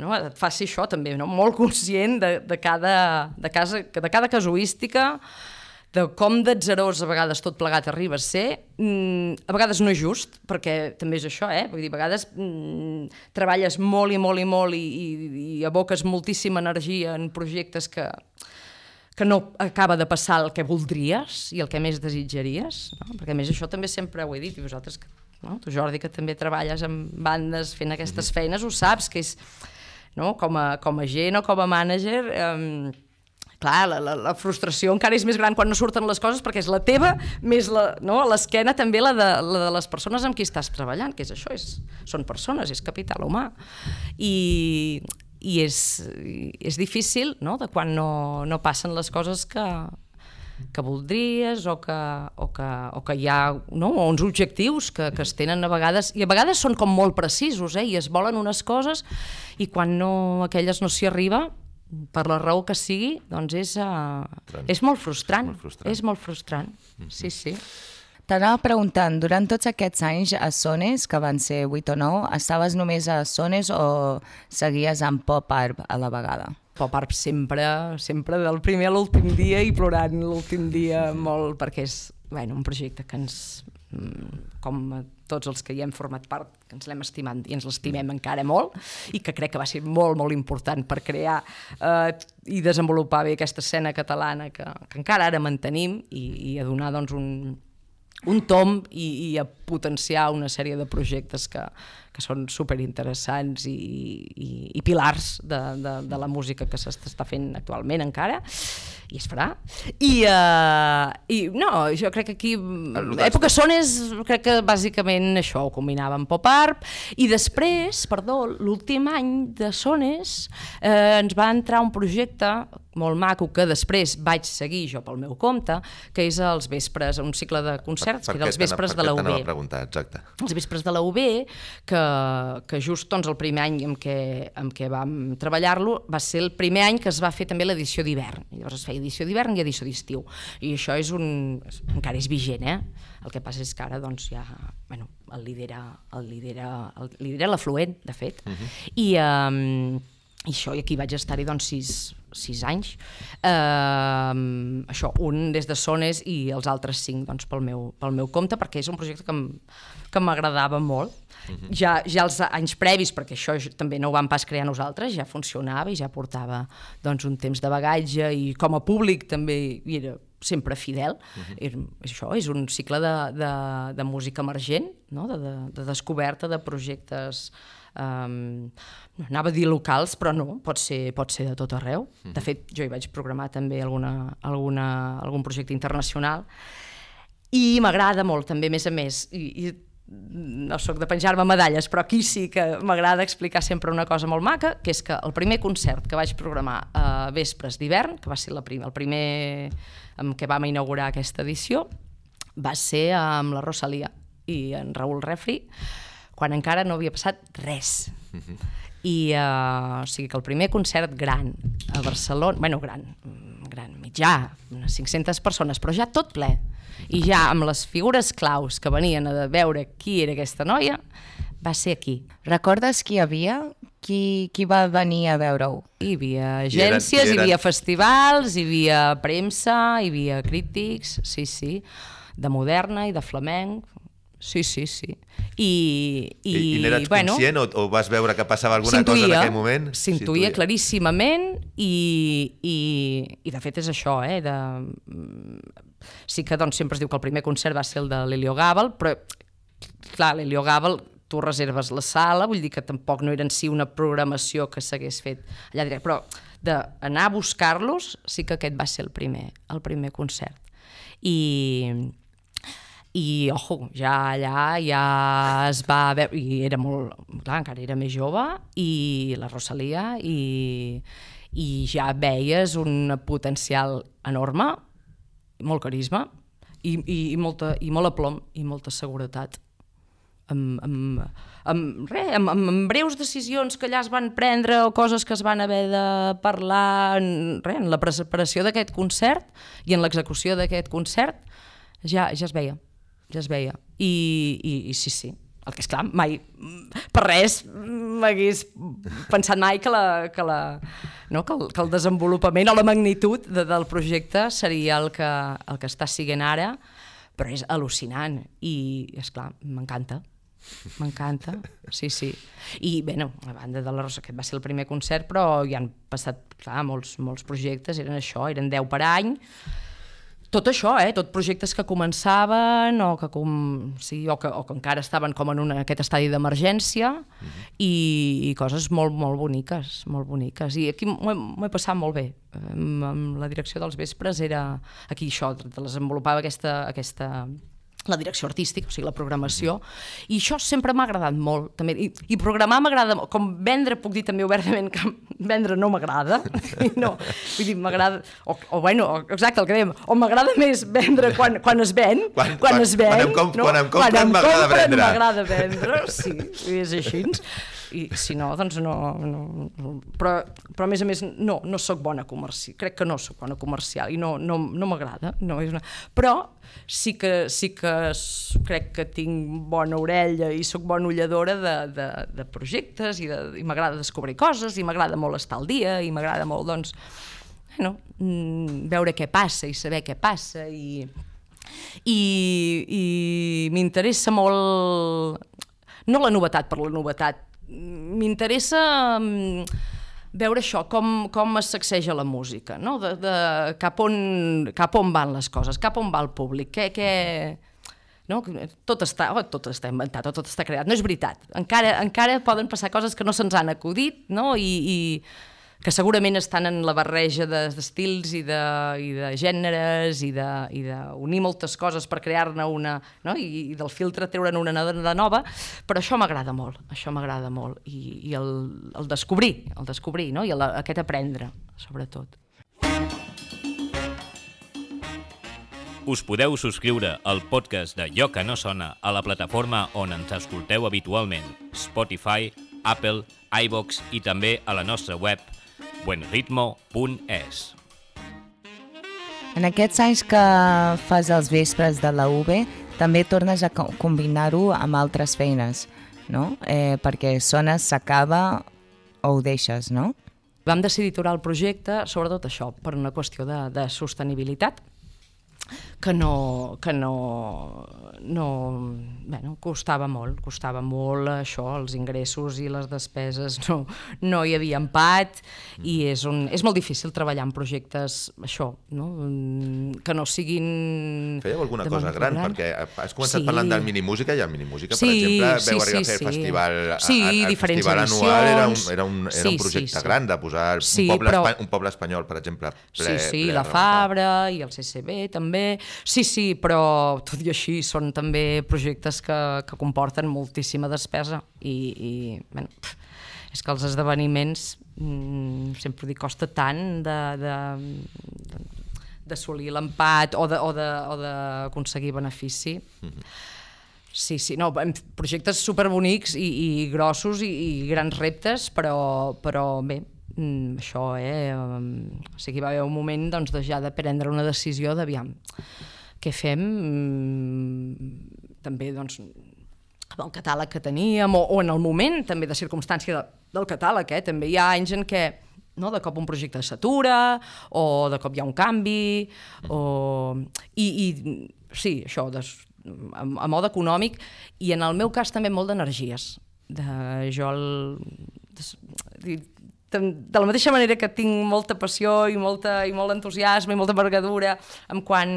no, et faci això també, no? molt conscient de, de, cada, de, casa, de cada casuística, de com d'atzerós a vegades tot plegat arriba a ser, mm, a vegades no és just, perquè també és això, eh? Vull dir, a vegades mm, treballes molt i molt i molt i, i, i aboques moltíssima energia en projectes que, que no acaba de passar el que voldries i el que més desitjaries, no? perquè més això també sempre ho he dit, i vosaltres, no? tu Jordi, que també treballes amb bandes fent aquestes feines, ho saps, que és, no? com, a, com a gent o com a mànager, eh, clar, la, la, la frustració encara és més gran quan no surten les coses perquè és la teva, més la, no? l'esquena també la de, la de les persones amb qui estàs treballant, que és això, és, són persones, és capital humà. I, i és, és difícil no? de quan no, no passen les coses que, que voldries o que, o que, o que hi ha no? o uns objectius que, que es tenen a vegades, i a vegades són com molt precisos, eh? i es volen unes coses i quan no, aquelles no s'hi arriba, per la raó que sigui, doncs és, uh, és molt frustrant. Molt frustrant. És molt frustrant, mm -hmm. sí, sí. T'anava preguntant, durant tots aquests anys a Sones, que van ser 8 o 9, estaves només a Sones o seguies amb Pop Art a la vegada? Pop Art sempre, sempre del primer a l'últim dia i plorant l'últim dia molt, perquè és bueno, un projecte que ens, mm, com tots els que hi hem format part, que ens l'hem estimat i ens l'estimem encara molt i que crec que va ser molt, molt important per crear eh, i desenvolupar bé aquesta escena catalana que, que encara ara mantenim i, i a donar doncs, un, un tom i, i a potenciar una sèrie de projectes que, que són superinteressants i, i, i pilars de, de, de la música que s'està fent actualment encara i es farà. I, uh, i no, jo crec que aquí època Sones crec que bàsicament això ho combinava amb pop art. I després, perdó, l'últim any de Sones eh, ens va entrar un projecte molt maco que després vaig seguir jo pel meu compte, que és els vespres, un cicle de concerts, Per- per que era els vespres de la UB a preguntar, exacte. els vespres de la UB, que, que just doncs, el primer any en què, en què vam treballar-lo va ser el primer any que es va fer també l'edició d'hivern. Llavors es feia edició d'hivern i edició d'estiu. I això és un... encara és vigent, eh? El que passa és que ara doncs, ja bueno, el lidera el lidera, el lidera l'afluent, de fet. Uh -huh. I, um, i això, i aquí vaig estar-hi doncs sis, sis anys. Uh, això, un des de Sones i els altres cinc doncs, pel, meu, pel meu compte, perquè és un projecte que m'agradava molt. Uh -huh. ja, ja els anys previs, perquè això també no ho vam pas crear nosaltres, ja funcionava i ja portava doncs, un temps de bagatge i com a públic també hi era sempre fidel. Uh -huh. Era, això és un cicle de, de, de música emergent, no? de, de, de descoberta de projectes um, anava a dir locals, però no, pot ser, pot ser de tot arreu. De fet, jo hi vaig programar també alguna, alguna, algun projecte internacional. I m'agrada molt també, a més a més, i, i no sóc de penjar-me medalles, però aquí sí que m'agrada explicar sempre una cosa molt maca, que és que el primer concert que vaig programar a Vespres d'hivern, que va ser la prim, el primer amb què vam inaugurar aquesta edició, va ser amb la Rosalia i en Raül Refri, quan encara no havia passat res. I, uh, o sigui que el primer concert gran a Barcelona, bueno, gran, mm, gran, mitjà, unes 500 persones, però ja tot ple, i ja amb les figures claus que venien a veure qui era aquesta noia, va ser aquí. Recordes qui hi havia? Qui, qui va venir a veure-ho? Hi havia I eren- agències, i hi eren- havia festivals, hi havia premsa, hi havia crítics, sí, sí, de moderna i de flamenc, sí, sí, sí. I, i, I, i n'eres bueno, conscient o, o vas veure que passava alguna cosa en aquell moment? S'intuïa claríssimament i, i, i de fet és això, eh? De, mm, sí que doncs, sempre es diu que el primer concert va ser el de l'Helio Gàbal, però clar, l'Helio Gàbal tu reserves la sala, vull dir que tampoc no era en si una programació que s'hagués fet allà directe, però d'anar a buscar-los sí que aquest va ser el primer, el primer concert. I, i, ojo, ja allà ja es va veure, i era molt, clar, encara era més jove, i la Rosalia, i, i ja veies un potencial enorme, molt carisma, i, i, i, molta, i molt aplom, i molta seguretat. Amb, amb, amb, re, amb, amb, amb breus decisions que allà es van prendre o coses que es van haver de parlar en, re, en la preparació d'aquest concert i en l'execució d'aquest concert ja, ja es veia, ja es veia. I, i, i sí, sí, el que és clar, mai, per res m'hagués pensat mai que, la, que, la, no, que, el, que el desenvolupament o la magnitud de, del projecte seria el que, el que està siguent ara, però és al·lucinant i, és clar, m'encanta. M'encanta, sí, sí. I, bé, no, a banda de la Rosa, aquest va ser el primer concert, però hi han passat, clar, molts, molts projectes, eren això, eren 10 per any, tot això, eh? tot projectes que començaven o que, com, sí, o que, o que encara estaven com en una, aquest estadi d'emergència uh -huh. i, i coses molt, molt boniques, molt boniques. I aquí m'ho he, m'ho he passat molt bé. Amb, amb la direcció dels vespres era aquí això, desenvolupava aquesta, aquesta, la direcció artística, o sigui, la programació, i això sempre m'ha agradat molt, també, i, i programar m'agrada molt, com vendre, puc dir també obertament que vendre no m'agrada, no, vull dir, m'agrada, o, o bueno, exacte, el que dèiem, o m'agrada més vendre quan, quan es ven, Quan- quan, quan- es ven, quan em comp- no? quan em compren m'agrada compren vendre. m'agrada vendre, sí, és així, i si no, doncs no, no, però, però a més a més no, no sóc bona comercial, crec que no sóc bona comercial i no, no, no m'agrada no, és una... però sí que, sí que crec que tinc bona orella i sóc bona ulladora de, de, de projectes i, de, i m'agrada descobrir coses i m'agrada molt estar al dia i m'agrada molt doncs bueno, mm, veure què passa i saber què passa i, i, i m'interessa molt no la novetat per la novetat m'interessa mm, veure això, com, com es sacseja la música, no? de, de, cap, on, cap on van les coses, cap on va el públic, què, què, no? tot, està, oh, tot està inventat tot està creat. No és veritat. Encara, encara poden passar coses que no se'ns han acudit no? I, i que segurament estan en la barreja d'estils i, de, i de gèneres i de, i de moltes coses per crear-ne una, no? I, i del filtre treure'n una de nova, però això m'agrada molt, això m'agrada molt, i, i el, el descobrir, el descobrir, no? i el, aquest aprendre, sobretot. Us podeu subscriure al podcast de Lloc que no sona a la plataforma on ens escolteu habitualment, Spotify, Apple, iVox i també a la nostra web buenritmo.es. En aquests anys que fas els vespres de la UB, també tornes a combinar-ho amb altres feines, no? Eh, perquè Sones s'acaba o ho deixes, no? Vam decidir aturar el projecte, sobretot això, per una qüestió de, de sostenibilitat, que no, que no, no bueno, costava molt, costava molt això, els ingressos i les despeses no, no hi havia empat mm. i és, un, és molt difícil treballar en projectes això, no? que no siguin... Fèieu alguna cosa gran, gran, perquè has començat sí. parlant del minimúsica i el minimúsica, per sí, exemple, veu sí, arribar sí, a fer el festival, sí, a, a, el festival edicions. anual era un, era un, era un projecte sí, sí. gran de posar sí, un, poble però... un poble espanyol, per exemple, ple, Sí, sí, ple la Fabra i el CCB també, Sí, sí, però tot i així són també projectes que, que comporten moltíssima despesa i, i bueno, és que els esdeveniments mmm, sempre dic, costa tant de, de, d'assolir l'empat o d'aconseguir benefici. Mm -hmm. Sí, sí, no, projectes superbonics i, i grossos i, i grans reptes, però, però bé, mm, això, eh? O sigui, va haver un moment doncs, de ja de prendre una decisió d'aviam, què fem? Mm, també, doncs, amb el catàleg que teníem, o, o en el moment també de circumstància de, del catàleg, eh? també hi ha anys en què no? de cop un projecte s'atura, o de cop hi ha un canvi, o... I, i sí, això, des, a, a mode econòmic, i en el meu cas també molt d'energies. De, jo el, de, de la mateixa manera que tinc molta passió i, molta, i molt entusiasme i molta envergadura amb quan,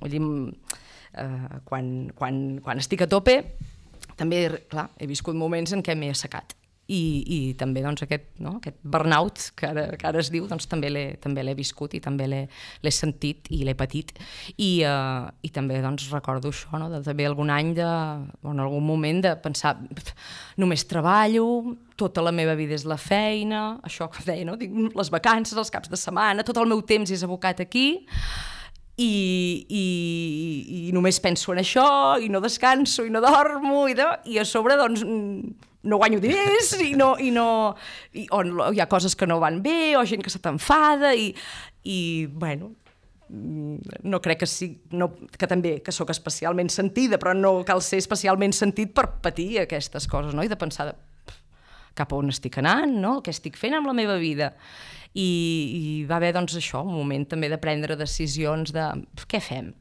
vull dir, eh, quan, quan, quan estic a tope, també, clar, he viscut moments en què m'he assecat i, i també doncs, aquest, no? aquest burnout que ara, que ara es diu doncs, també l'he viscut i també l'he sentit i l'he patit i, uh, i també doncs, recordo això, no? de, també algun any de, o en algun moment de pensar només treballo, tota la meva vida és la feina, això que deia, no? Dic, les vacances, els caps de setmana, tot el meu temps és abocat aquí i, i, i només penso en això i no descanso i no dormo i, de, i a sobre doncs no guanyo diners i no, i no i, o hi ha coses que no van bé o gent que se t'enfada i, i bueno no crec que sí, no, que també que sóc especialment sentida, però no cal ser especialment sentit per patir aquestes coses, no? I de pensar de, cap a on estic anant, no? Què estic fent amb la meva vida? I, i va haver, doncs, això, un moment també de prendre decisions de què fem?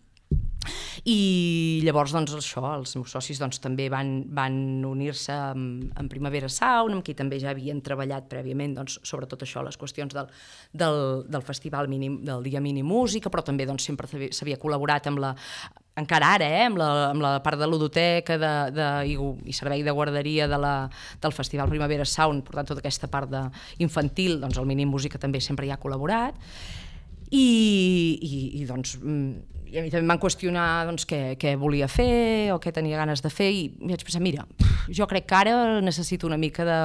I llavors, doncs, això, els meus socis doncs, també van, van unir-se en, en Primavera Sound, amb qui també ja havien treballat prèviament doncs, sobre tot això, les qüestions del, del, del festival mínim, del Dia Mini Música, però també doncs, sempre s'havia col·laborat amb la encara ara, eh, amb, la, amb la part de ludoteca de, de, i, i servei de guarderia de la, del Festival Primavera Sound, per tant, tota aquesta part de, infantil, doncs el Mínim Música també sempre hi ha col·laborat, i, i, i doncs mm, i a mi també em van qüestionar doncs, què, què volia fer o què tenia ganes de fer i vaig pensar, mira, jo crec que ara necessito una mica de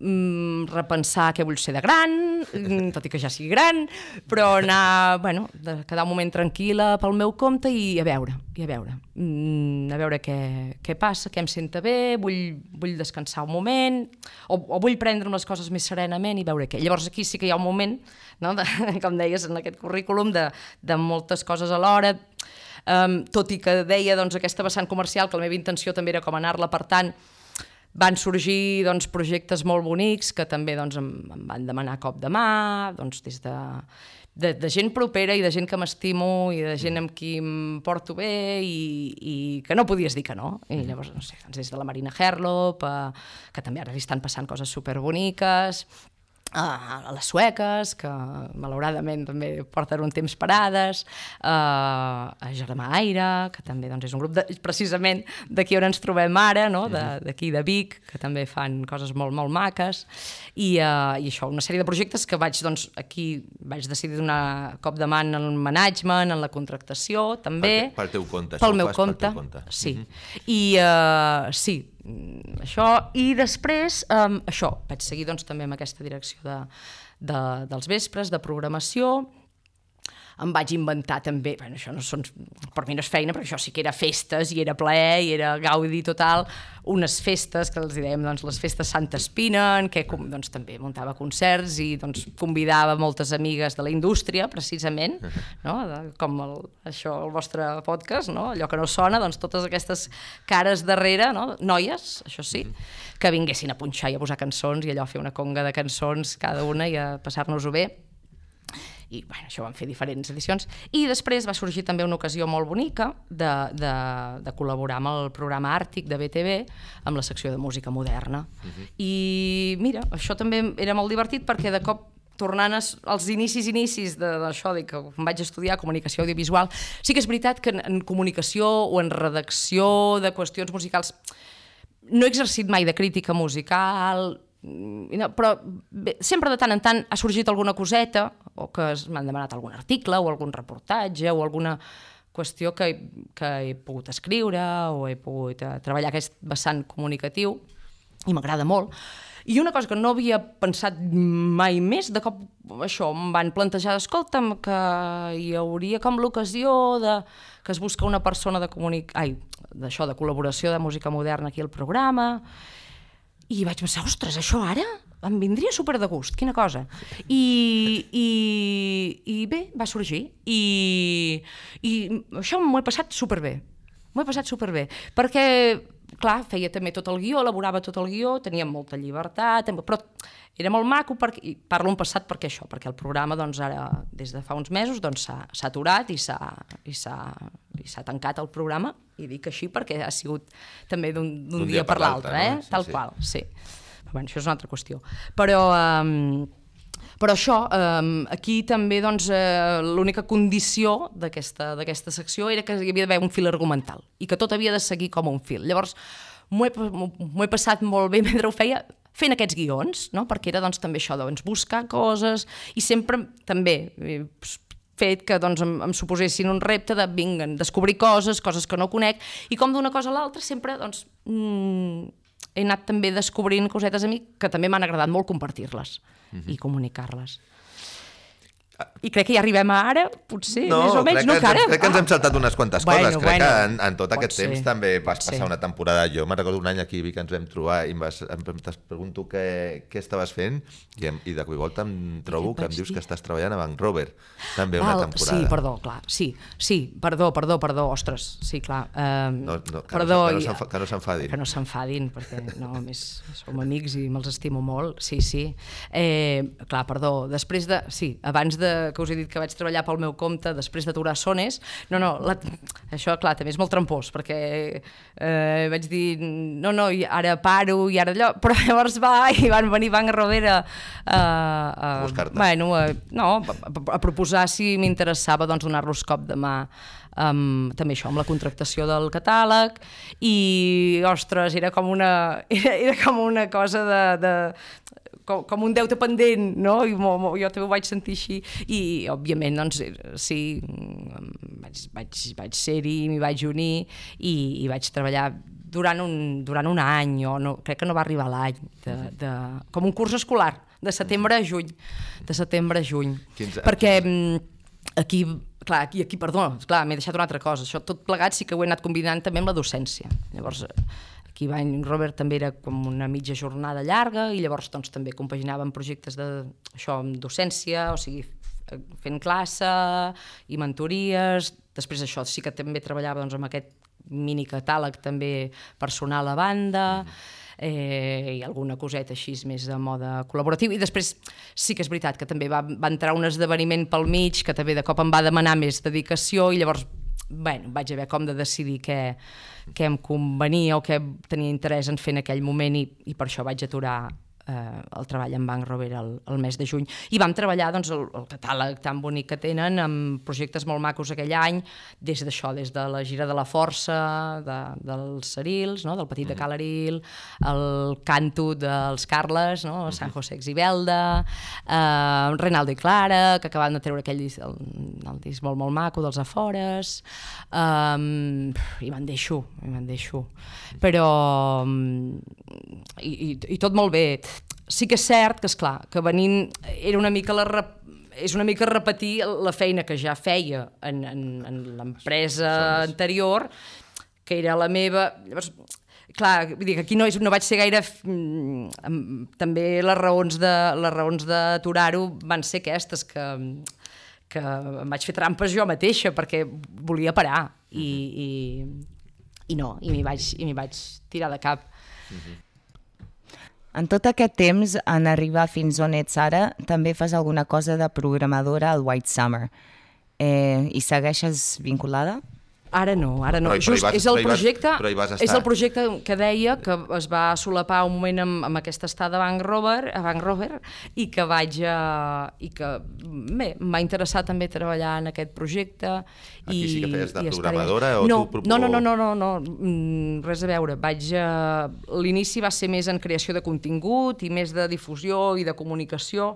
mm, repensar què vull ser de gran, mm, tot i que ja sigui gran, però anar, bueno, de quedar un moment tranquil·la pel meu compte i a veure, i a veure, mm, a veure què, què passa, què em senta bé, vull, vull descansar un moment, o, o vull prendre les coses més serenament i veure què. Llavors aquí sí que hi ha un moment, no, de, com deies en aquest currículum, de, de moltes coses alhora, um, tot i que deia doncs, aquesta vessant comercial, que la meva intenció també era com anar-la per tant, van sorgir doncs, projectes molt bonics que també doncs, em, em van demanar cop de mà, doncs, des de, de, de gent propera i de gent que m'estimo i de gent amb qui em porto bé i, i que no podies dir que no. I llavors, no sé, doncs des de la Marina Herlop, eh, que també ara li estan passant coses superboniques, a les sueques, que malauradament també porten un temps parades, a Germà Aire, que també doncs, és un grup de, precisament d'aquí on ens trobem ara, no? d'aquí de, de Vic, que també fan coses molt, molt maques, i, uh, i això, una sèrie de projectes que vaig, doncs, aquí vaig decidir donar cop de mà en el management, en la contractació, també. Pel, pel teu compte, pel meu compte, pel compte. Sí. Mm -hmm. I uh, sí, això, i després, um, això, vaig seguir doncs, també amb aquesta direcció de, de, dels vespres, de programació, em vaig inventar també, bueno, això no són, per mi no és feina, però això sí que era festes, i era plaer, i era gaudi total, unes festes que els dèiem, doncs, les festes Santa Espina, en què doncs, també muntava concerts i doncs, convidava moltes amigues de la indústria, precisament, no? de, com el, això, el vostre podcast, no? allò que no sona, doncs totes aquestes cares darrere, no? noies, això sí, que vinguessin a punxar i a posar cançons i allò a fer una conga de cançons cada una i a passar-nos-ho bé i bueno, això van fer diferents edicions i després va sorgir també una ocasió molt bonica de, de, de col·laborar amb el programa Àrtic de BTV amb la secció de música moderna uh -huh. i mira, això també era molt divertit perquè de cop tornant als inicis inicis d'això, de, de que em vaig estudiar comunicació audiovisual, sí que és veritat que en, en comunicació o en redacció de qüestions musicals no he exercit mai de crítica musical, però bé, sempre de tant en tant ha sorgit alguna coseta o que m'han demanat algun article o algun reportatge o alguna qüestió que, que he pogut escriure o he pogut uh, treballar aquest vessant comunicatiu i m'agrada molt. I una cosa que no havia pensat mai més, de cop això, em van plantejar, escolta'm, que hi hauria com l'ocasió de que es busca una persona de comunic... Ai, d'això, de col·laboració de música moderna aquí al programa, i vaig pensar, ostres, això ara em vindria super de gust, quina cosa. I, i, i bé, va sorgir. I, i això m'ho he passat superbé. M'ho he passat superbé. Perquè, clar, feia també tot el guió, elaborava tot el guió, tenia molta llibertat, però era molt maco, perquè, i parlo en passat perquè això, perquè el programa doncs, ara, des de fa uns mesos, doncs, s'ha doncs, aturat i s'ha tancat el programa, i dic així perquè ha sigut també d'un dia, dia per l'altre, eh? No? Sí, tal sí. qual, sí. Però, bueno, això és una altra qüestió. Però... Um, però això, um, aquí també doncs, eh, l'única condició d'aquesta secció era que hi havia d'haver un fil argumental i que tot havia de seguir com un fil. Llavors, m'ho he, he passat molt bé mentre ho feia, fent aquests guions, no? perquè era doncs, també això, doncs, buscar coses i sempre també eh, fet que doncs, em, em suposessin un repte de vinguen, descobrir coses, coses que no conec, i com d'una cosa a l'altra sempre doncs, mm, he anat també descobrint cosetes a mi que també m'han agradat molt compartir-les uh -huh. i comunicar-les. I crec que ja arribem a ara, potser, no, més o menys, no, que ara. Crec que ens hem saltat unes quantes bueno, coses. Crec bueno, que en, en tot aquest ser. temps també vas passar sí. una temporada. Jo me'n recordo un any aquí que ens vam trobar i em, vas, em, em pregunto què, què estaves fent i, em, i de cop i volta em trobo que em dius dir? que estàs treballant a Bank Rover, també Val, una temporada. Sí, perdó, clar, sí, sí, perdó, perdó, perdó, ostres, sí, clar. Um, no, no, que perdó, no, que no s'enfadin. Que no s'enfadin, perquè no, més som amics i me'ls estimo molt, sí, sí. Eh, clar, perdó, després de... Sí, abans de que us he dit que vaig treballar pel meu compte després d'aturar Sones, no, no, la, això, clar, també és molt trampós, perquè eh, vaig dir, no, no, ara paro i ara allò, però llavors va i van venir Banc Rovera a, a, a buscar-te. Bueno, a, no, a, a proposar si m'interessava doncs, donar-los cop de mà um, també això, amb la contractació del catàleg i, ostres, era com una, era, era com una cosa de, de com, com un deute pendent, no? I mo, mo, jo també ho vaig sentir així i, òbviament, doncs, sí, vaig, vaig, vaig ser-hi, m'hi vaig unir i, i vaig treballar durant un, durant un any, o no, crec que no va arribar l'any, de, de, com un curs escolar, de setembre a juny, de setembre a juny. Quins, perquè mm, aquí clar, aquí, aquí perdó, clar, m'he deixat una altra cosa, això tot plegat sí que ho he anat combinant també amb la docència. Llavors, Aquí va, Robert també era com una mitja jornada llarga i llavors doncs, també compaginàvem projectes de, això, amb docència, o sigui, fent classe i mentories. Després això sí que també treballava doncs, amb aquest mini catàleg també personal a banda, eh, i alguna coseta així més de mode col·laboratiu. I després sí que és veritat que també va, va entrar un esdeveniment pel mig que també de cop em va demanar més dedicació i llavors bueno, vaig haver com de decidir què, què em convenia o què tenia interès en fer en aquell moment i, i per això vaig aturar eh, el treball amb Banc Rover el, el mes de juny. I vam treballar doncs, el, el catàleg tan bonic que tenen amb projectes molt macos aquell any, des d'això, des de la gira de la força, de, dels Cerils, no? del petit de Calaril, el canto dels Carles, no? San José Exibelda, eh, Renaldo i Clara, que acabaven de treure aquell disc, el, el disc molt, molt maco dels Afores, um, i me'n deixo, i me'n deixo. Però, i, i, i tot molt bé. Sí que és cert que, és clar que venint era una mica la rep és una mica repetir la feina que ja feia en, en, en l'empresa anterior, que era la meva... Llavors, clar, vull dir que aquí no, és, no vaig ser gaire... Mm, també les raons de les raons d'aturar-ho van ser aquestes, que, que em vaig fer trampes jo mateixa perquè volia parar i, i, i no, i m'hi vaig, i vaig tirar de cap. En tot aquest temps, en arribar fins on ets ara, també fas alguna cosa de programadora al White Summer. Eh, I segueixes vinculada? Ara no, ara no. Però Just vas- és el però hi vas- projecte, però hi vas és el projecte que deia que es va solapar un moment amb, amb aquesta estada a Bank Rover, a Bank Rover i que vaig a, i que bé, em va interessar també treballar en aquest projecte Aquí i, sí que feies de programadora o no, tu no, no, no, no, no, no, mm, res a veure. Vaig a... L'inici va ser més en creació de contingut i més de difusió i de comunicació.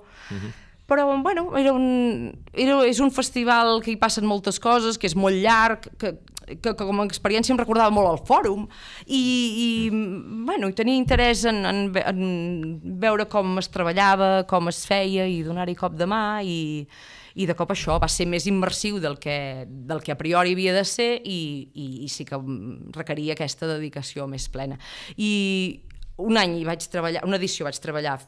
Però, bueno, era un, era, és un festival que hi passen moltes coses, que és molt llarg, que, que, que com a experiència em recordava molt el fòrum i, i, bueno, i tenia interès en, en, en veure com es treballava, com es feia i donar-hi cop de mà i, i de cop això va ser més immersiu del que, del que a priori havia de ser i, i, i sí que requeria aquesta dedicació més plena. I un any hi vaig treballar, una edició vaig treballar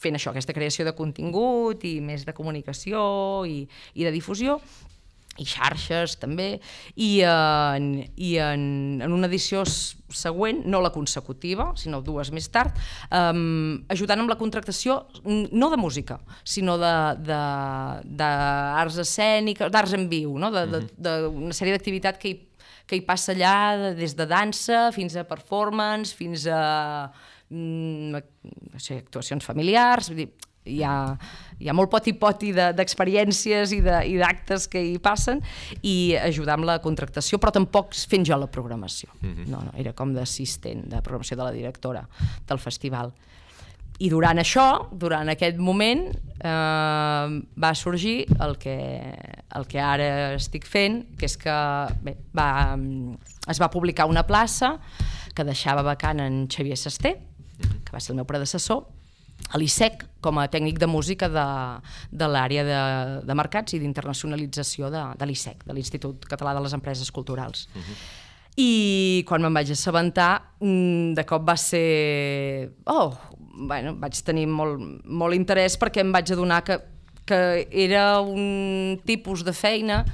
fent això, aquesta creació de contingut i més de comunicació i, i de difusió i xarxes també i, en, i en, en una edició següent, no la consecutiva sinó dues més tard um, ajudant amb la contractació no de música, sinó d'arts escèniques d'arts en viu, no? de, de, de una sèrie d'activitat que hi que hi passa allà de- des de dansa fins a performance, fins a mm, no sé, actuacions familiars, vull dir, hi ha, hi ha molt poti-poti de- d'experiències de- i d'actes que hi passen i ajudar amb la contractació, però tampoc fent jo la programació. No, no, era com d'assistent de programació de la directora del festival. I durant això, durant aquest moment, eh, va sorgir el que, el que ara estic fent, que és que bé, va, es va publicar una plaça que deixava vacant en Xavier Sesté, que va ser el meu predecessor, a l'ISEC com a tècnic de música de, de l'àrea de, de mercats i d'internacionalització de, de l'ISEC, de l'Institut Català de les Empreses Culturals. I quan me'n vaig assabentar, mm, de cop va ser... Oh, bueno, vaig tenir molt, molt interès perquè em vaig adonar que, que era un tipus de feina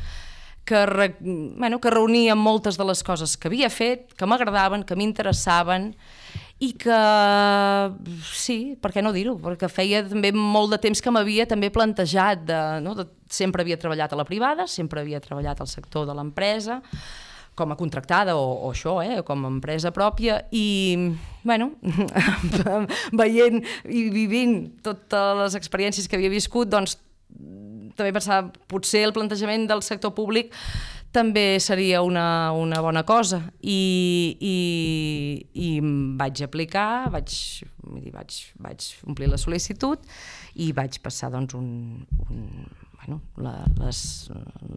que, re, bueno, que reunia moltes de les coses que havia fet, que m'agradaven, que m'interessaven i que, sí, per què no dir-ho? Perquè feia també molt de temps que m'havia també plantejat, de, no? de, sempre havia treballat a la privada, sempre havia treballat al sector de l'empresa, com a contractada o, o això, eh, com a empresa pròpia i, bueno, veient i vivint totes les experiències que havia viscut, doncs també pensava, potser el plantejament del sector públic també seria una, una bona cosa i, i, i em vaig aplicar, vaig, vaig, vaig omplir la sol·licitud i vaig passar doncs, un, un, bueno, la, les,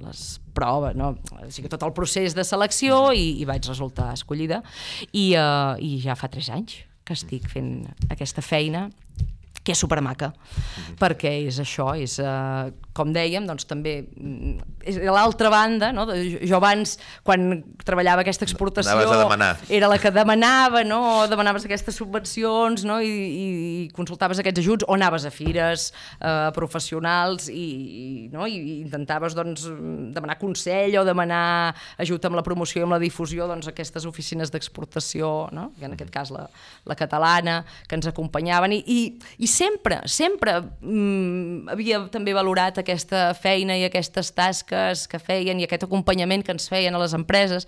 les proves, no? o sigui, tot el procés de selecció i, i vaig resultar escollida i, uh, i ja fa tres anys que estic fent aquesta feina que és supermaca, perquè és això, és, uh, com dèiem, doncs també mm, és l'altra banda, no? Jo abans, quan treballava aquesta exportació, era la que demanava, no? o demanaves aquestes subvencions no? I, i, i consultaves aquests ajuts, o anaves a fires eh, professionals i, i, no? I, intentaves doncs, demanar consell o demanar ajut amb la promoció i amb la difusió doncs, aquestes oficines d'exportació, no? que en aquest cas la, la catalana, que ens acompanyaven i, i, i sempre, sempre mm, havia també valorat aquest aquesta feina i aquestes tasques que feien i aquest acompanyament que ens feien a les empreses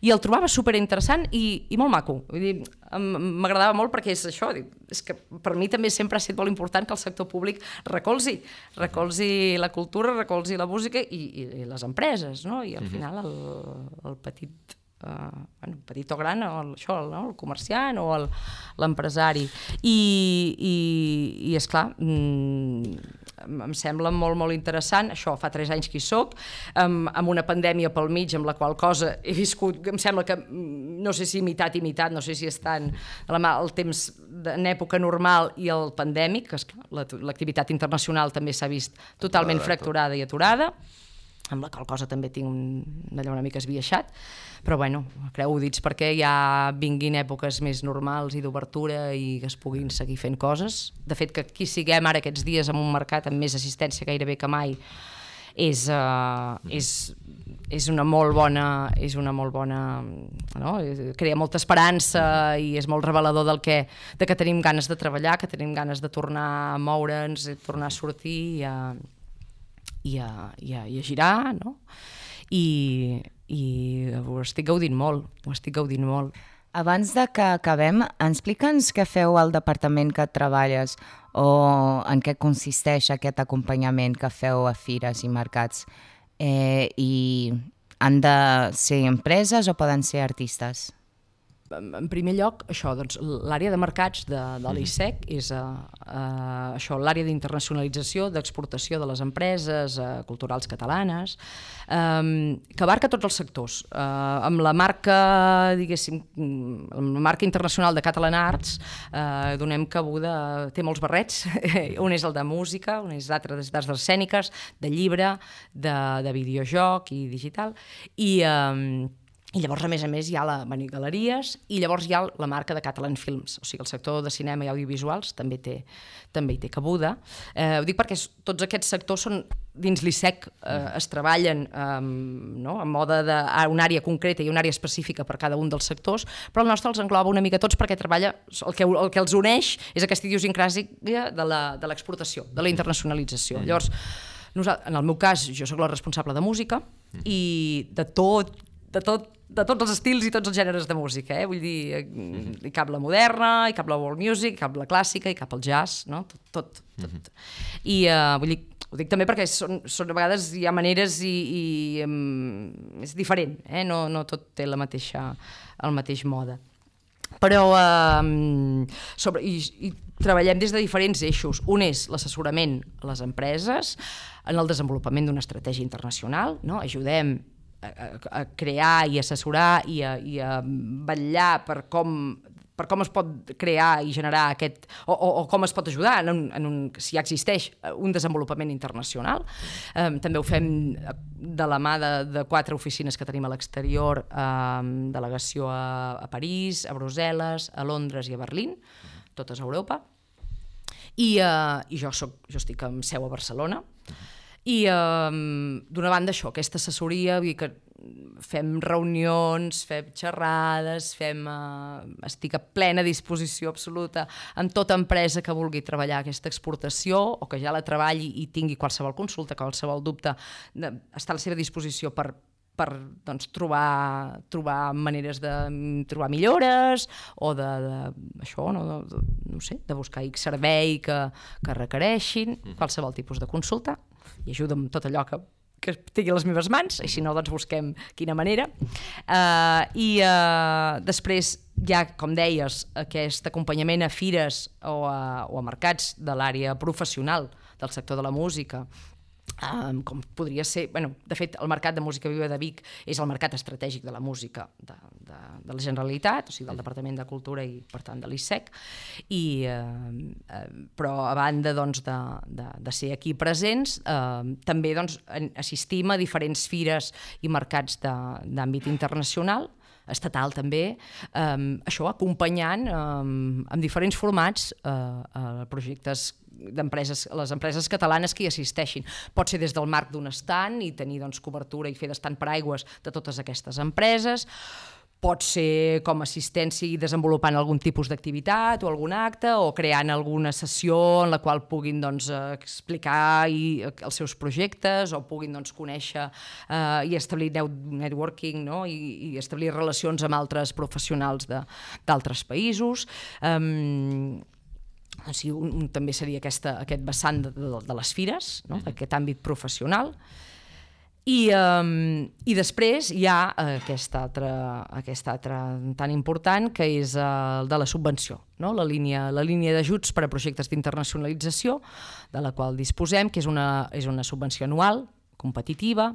i el trobava super interessant i, i molt maco. Vull dir, m'agradava molt perquè és això, és que per mi també sempre ha estat molt important que el sector públic recolzi, recolzi la cultura, recolzi la música i, i, i les empreses, no? I al final el, el petit uh, bueno, petit o gran, el, això, no? el comerciant o l'empresari. I, i, i és clar, mm, em sembla molt, molt interessant, això fa tres anys que hi soc, amb, amb una pandèmia pel mig, amb la qual cosa he viscut, em sembla que, mm, no sé si imitat, imitat, no sé si estan a la mà el temps en època normal i el pandèmic, que l'activitat la, internacional també s'ha vist totalment fracturada i aturada, amb la qual cosa també tinc un, allò una mica esbiaixat, però bueno, creu dits perquè ja vinguin èpoques més normals i d'obertura i que es puguin seguir fent coses. De fet, que aquí siguem ara aquests dies en un mercat amb més assistència gairebé que mai és, uh, és, és una molt bona és una molt bona no? crea molta esperança i és molt revelador del que, de que tenim ganes de treballar, que tenim ganes de tornar a moure'ns, tornar a sortir i a, i a, i a, i a girar, no? I, i ho estic gaudint molt, ho estic gaudint molt. Abans de que acabem, explica'ns què feu al departament que treballes o en què consisteix aquest acompanyament que feu a fires i mercats. Eh, I han de ser empreses o poden ser artistes? En primer lloc, això, doncs, l'àrea de mercats de, de l'ISEC és uh, uh, això, l'àrea d'internacionalització, d'exportació de les empreses uh, culturals catalanes, um, que abarca tots els sectors. Uh, amb la marca, diguéssim, amb la marca internacional de Catalan Arts, uh, donem cabuda, té molts barrets, un és el de música, un és d'altre d'arts escèniques, de llibre, de, de videojoc i digital, i... Um, i llavors, a més a més, hi ha la bueno, galeries i llavors hi ha la marca de Catalan Films. O sigui, el sector de cinema i audiovisuals també té, també hi té cabuda. Eh, ho dic perquè tots aquests sectors són dins l'ISEC eh, es treballen eh, no? en mode de a una àrea concreta i una àrea específica per cada un dels sectors, però el nostre els engloba una mica tots perquè treballa, el que, el que els uneix és aquesta idiosincràsia de l'exportació, de la internacionalització. Mm. Llavors, nosaltres, en el meu cas, jo sóc la responsable de música mm. i de tot de, tot, de tots els estils i tots els gèneres de música, eh? vull dir, mm, hi cap la moderna, hi cap la world music, hi cap la clàssica, hi cap el jazz, no? tot, tot. tot. Mm -hmm. I uh, vull dir, ho dic també perquè són, són a vegades hi ha maneres i, i um, és diferent, eh? no, no tot té la mateixa, el mateix mode. Però uh, sobre, i, i treballem des de diferents eixos. Un és l'assessorament a les empreses en el desenvolupament d'una estratègia internacional, no? ajudem a, a crear i assessorar i a, i a vetllar per com per com es pot crear i generar aquest, o, o, o com es pot ajudar en un, en un, si ja existeix un desenvolupament internacional. Um, també ho fem de la mà de, de quatre oficines que tenim a l'exterior, um, delegació a, a París, a Brussel·les, a Londres i a Berlín, totes a Europa. I, uh, i jo, soc, jo estic amb seu a Barcelona, i um, d'una banda això, aquesta assessoria, vull dir que fem reunions, fem xerrades, fem, uh, estic a plena disposició absoluta amb tota empresa que vulgui treballar aquesta exportació o que ja la treballi i tingui qualsevol consulta, qualsevol dubte, està a la seva disposició per, per doncs, trobar, trobar maneres de trobar millores o de, de això, no, de, no sé, de buscar X servei que, que requereixin, qualsevol tipus de consulta, i ajuda amb tot allò que, que tingui les meves mans, i si no, doncs busquem quina manera. Uh, I uh, després hi ha, com deies, aquest acompanyament a fires o a, o a mercats de l'àrea professional del sector de la música, Um, com podria ser, bueno, de fet el mercat de música viva de Vic és el mercat estratègic de la música de, de, de la Generalitat, o sigui del Departament de Cultura i per tant de l'ISEC. I, uh, uh, però a banda doncs, de, de, de ser aquí presents uh, també doncs, assistim a diferents fires i mercats d'àmbit internacional estatal també, um, això acompanyant um, amb diferents formats uh, uh, projectes d'empreses, les empreses catalanes que hi assisteixin. Pot ser des del marc d'un estant i tenir doncs, cobertura i fer d'estant per aigües de totes aquestes empreses, pot ser com assistència i desenvolupant algun tipus d'activitat o algun acte o creant alguna sessió en la qual puguin doncs, explicar i, els seus projectes o puguin doncs, conèixer eh, i establir networking no? I, i establir relacions amb altres professionals d'altres països. Um, o sigui, un, un, també seria aquesta, aquest vessant de, de, de les fires, no? Mm-hmm. aquest àmbit professional. I, um, I després hi ha aquest altre, aquest altre tan important que és el de la subvenció, no? la línia, la línia d'ajuts per a projectes d'internacionalització de la qual disposem, que és una, és una subvenció anual competitiva,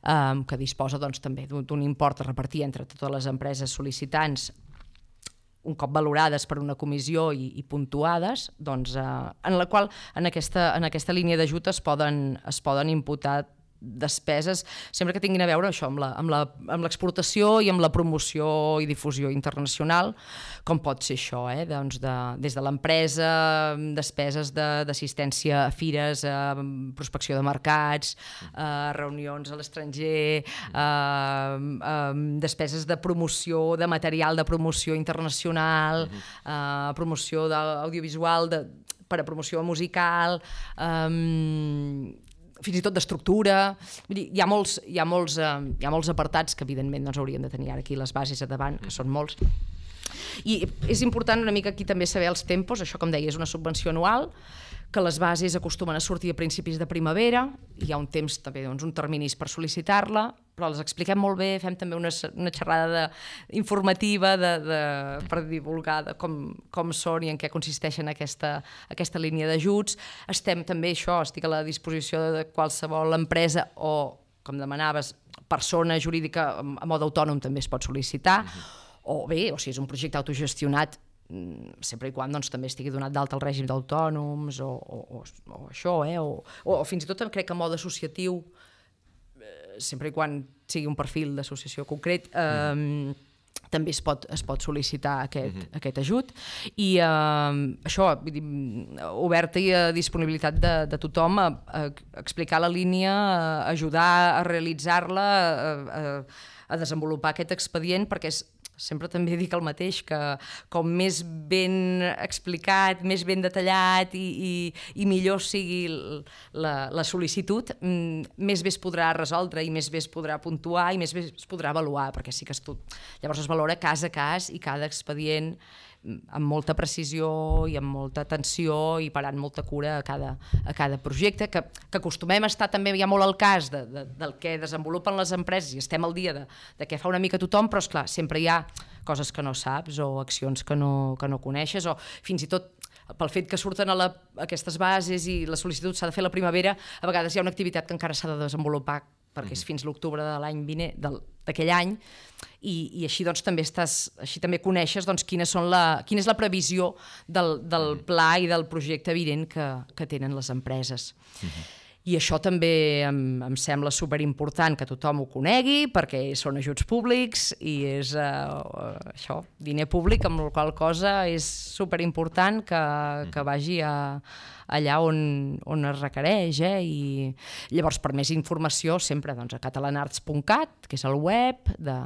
um, que disposa doncs, també d'un import a repartir entre totes les empreses sol·licitants un cop valorades per una comissió i, i puntuades, doncs, eh, en la qual en aquesta, en aquesta línia d'ajut es poden, es poden imputar despeses, sempre que tinguin a veure això amb l'exportació i amb la promoció i difusió internacional, com pot ser això, eh? doncs de, des de l'empresa, despeses d'assistència a fires, a prospecció de mercats, a reunions a l'estranger, despeses de promoció, de material de promoció internacional, a promoció d'audiovisual, de, per a promoció musical, um, fins i tot d'estructura. Hi, ha molts, hi, ha molts, eh, hi ha molts apartats que, evidentment, doncs, hauríem de tenir ara aquí les bases a davant, que són molts. I és important una mica aquí també saber els tempos, això com deia és una subvenció anual, que les bases acostumen a sortir a principis de primavera, hi ha un temps també, doncs, un terminis per sol·licitar-la, però les expliquem molt bé, fem també una, una xerrada de, informativa de, de, per divulgar de com, com són i en què consisteixen aquesta, aquesta línia d'ajuts. Estem també, això, estic a la disposició de qualsevol empresa o, com demanaves, persona jurídica a mode autònom també es pot sol·licitar, uh -huh. o bé, o si és un projecte autogestionat, sempre i quan doncs, també estigui donat d'alta el règim d'autònoms o, o, o, o això, eh? o, o, o fins i tot crec que en mode associatiu, eh, sempre i quan sigui un perfil d'associació concret, eh, mm. també es pot, es pot sol·licitar aquest, mm -hmm. aquest ajut i eh, això, vull dir, oberta i a disponibilitat de, de tothom a, a explicar la línia, a ajudar a realitzar-la, a, a, a desenvolupar aquest expedient perquè és sempre també dic el mateix, que com més ben explicat, més ben detallat i, i, i millor sigui la, la sol·licitud, mm, més bé es podrà resoldre i més bé es podrà puntuar i més bé es podrà avaluar, perquè sí que es, llavors es valora cas a cas i cada expedient amb molta precisió i amb molta atenció i parant molta cura a cada, a cada projecte, que, que acostumem a estar també ja molt al cas de, de, del que desenvolupen les empreses i estem al dia de, de què fa una mica tothom, però és clar, sempre hi ha coses que no saps o accions que no, que no coneixes o fins i tot pel fet que surten a la, aquestes bases i la sol·licitud s'ha de fer la primavera, a vegades hi ha una activitat que encara s'ha de desenvolupar perquè és fins l'octubre de l'any d'aquell any, i, i així doncs també estàs, així també coneixes doncs, quines són la, quina és la previsió del, del pla i del projecte evident que, que tenen les empreses. Uh -huh. I això també em, em sembla superimportant que tothom ho conegui, perquè són ajuts públics i és uh, això, diner públic, amb la qual cosa és superimportant que, que vagi a, allà on, on es requereix. Eh? I llavors, per més informació, sempre doncs, a catalanarts.cat, que és el web de,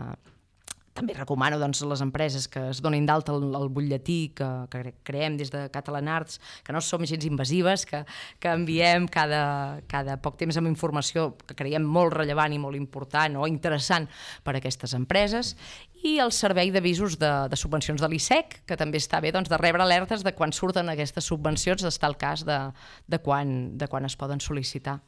també recomano doncs, a les empreses que es donin d'alta el, el butlletí que, que creem des de Catalan Arts, que no som gens invasives, que, que enviem cada, cada poc temps amb informació que creiem molt rellevant i molt important o interessant per a aquestes empreses, i el servei d'avisos de, de subvencions de l'ISEC, que també està bé doncs, de rebre alertes de quan surten aquestes subvencions, d'estar al cas de, de, quan, de quan es poden sol·licitar.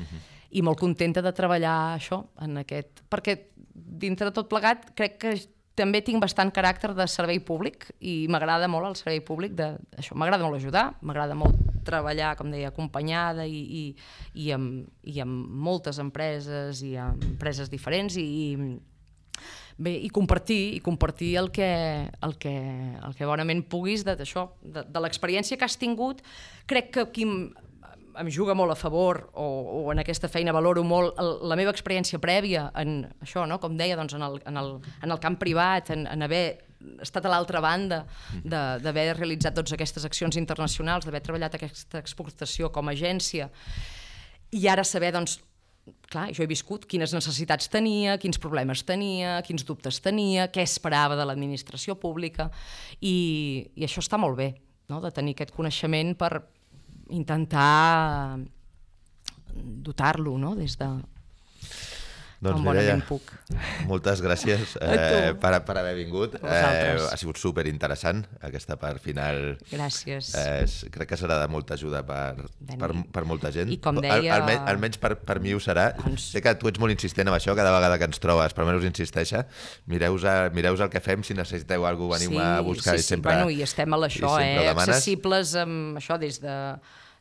Uh -huh i molt contenta de treballar això, en aquest, perquè dintre de tot plegat crec que també tinc bastant caràcter de servei públic i m'agrada molt el servei públic, de, això m'agrada molt ajudar, m'agrada molt treballar, com deia, acompanyada i, i, i, amb, i amb moltes empreses i amb empreses diferents i, i bé, i compartir i compartir el que, el que, el que bonament puguis de, de, de, de l'experiència que has tingut. Crec que aquí em juga molt a favor o, o en aquesta feina valoro molt la meva experiència prèvia en això, no? com deia, doncs en, el, en, el, en el camp privat, en, en haver estat a l'altra banda d'haver realitzat totes aquestes accions internacionals, d'haver treballat aquesta exportació com a agència i ara saber doncs, clar, jo he viscut quines necessitats tenia, quins problemes tenia, quins dubtes tenia, què esperava de l'administració pública, i, i això està molt bé, no? de tenir aquest coneixement per intentar dotar-lo no? des de, Doncs com Mireia, puc. moltes gràcies eh, per, per haver vingut. Eh, ha sigut super interessant aquesta part final. Gràcies. Eh, crec que serà de molta ajuda per, per, per molta gent. I com Al- deia- Almenys, almenys per, per mi ho serà. Doncs- Sé que tu ets molt insistent amb això, cada vegada que ens trobes, però almenys insisteixa. Mireu-vos a- mireu el que fem, si necessiteu alguna cosa, veniu a buscar sí, i sempre... Sí, bueno, i estem a l'això, eh, demanes. accessibles amb això des de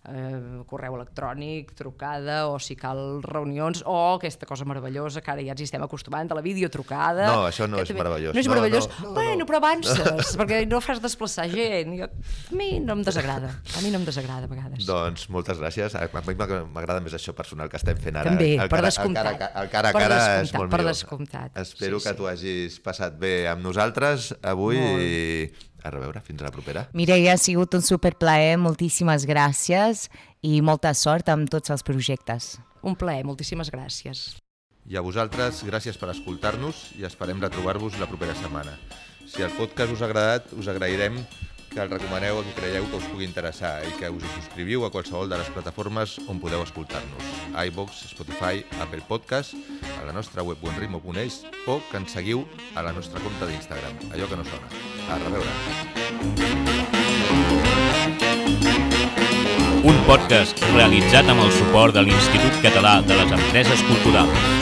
eh, correu electrònic, trucada, o si cal reunions, o aquesta cosa meravellosa que ara ja ens estem acostumant, de la videotrucada. No, això no que és també- meravellós. No és meravellós? no, no, bueno, no. però avances, perquè no fas desplaçar gent. Jo, a mi no em desagrada, a mi no em desagrada a vegades. Doncs moltes gràcies. A a mi m'agrada més això personal que estem fent ara. També, El per cara- descomptat. El cara, el cara a Per cara és molt per millor. descomptat. Espero Sí, que sí. tu hagis passat bé amb nosaltres avui Molt. i a reveure, fins a la propera. Mireia, ha sigut un superplaer, moltíssimes gràcies i molta sort amb tots els projectes. Un plaer, moltíssimes gràcies. I a vosaltres, gràcies per escoltar-nos i esperem retrobar-vos la propera setmana. Si el podcast us ha agradat, us agrairem que el recomaneu a qui creieu que us pugui interessar i que us hi subscriviu a qualsevol de les plataformes on podeu escoltar-nos. iVox, Spotify, Apple Podcast, a la nostra web buenritmo.es o que ens seguiu a la nostra compte d'Instagram, allò que no sona. A reveure. Un podcast realitzat amb el suport de l'Institut Català de les Empreses Culturals.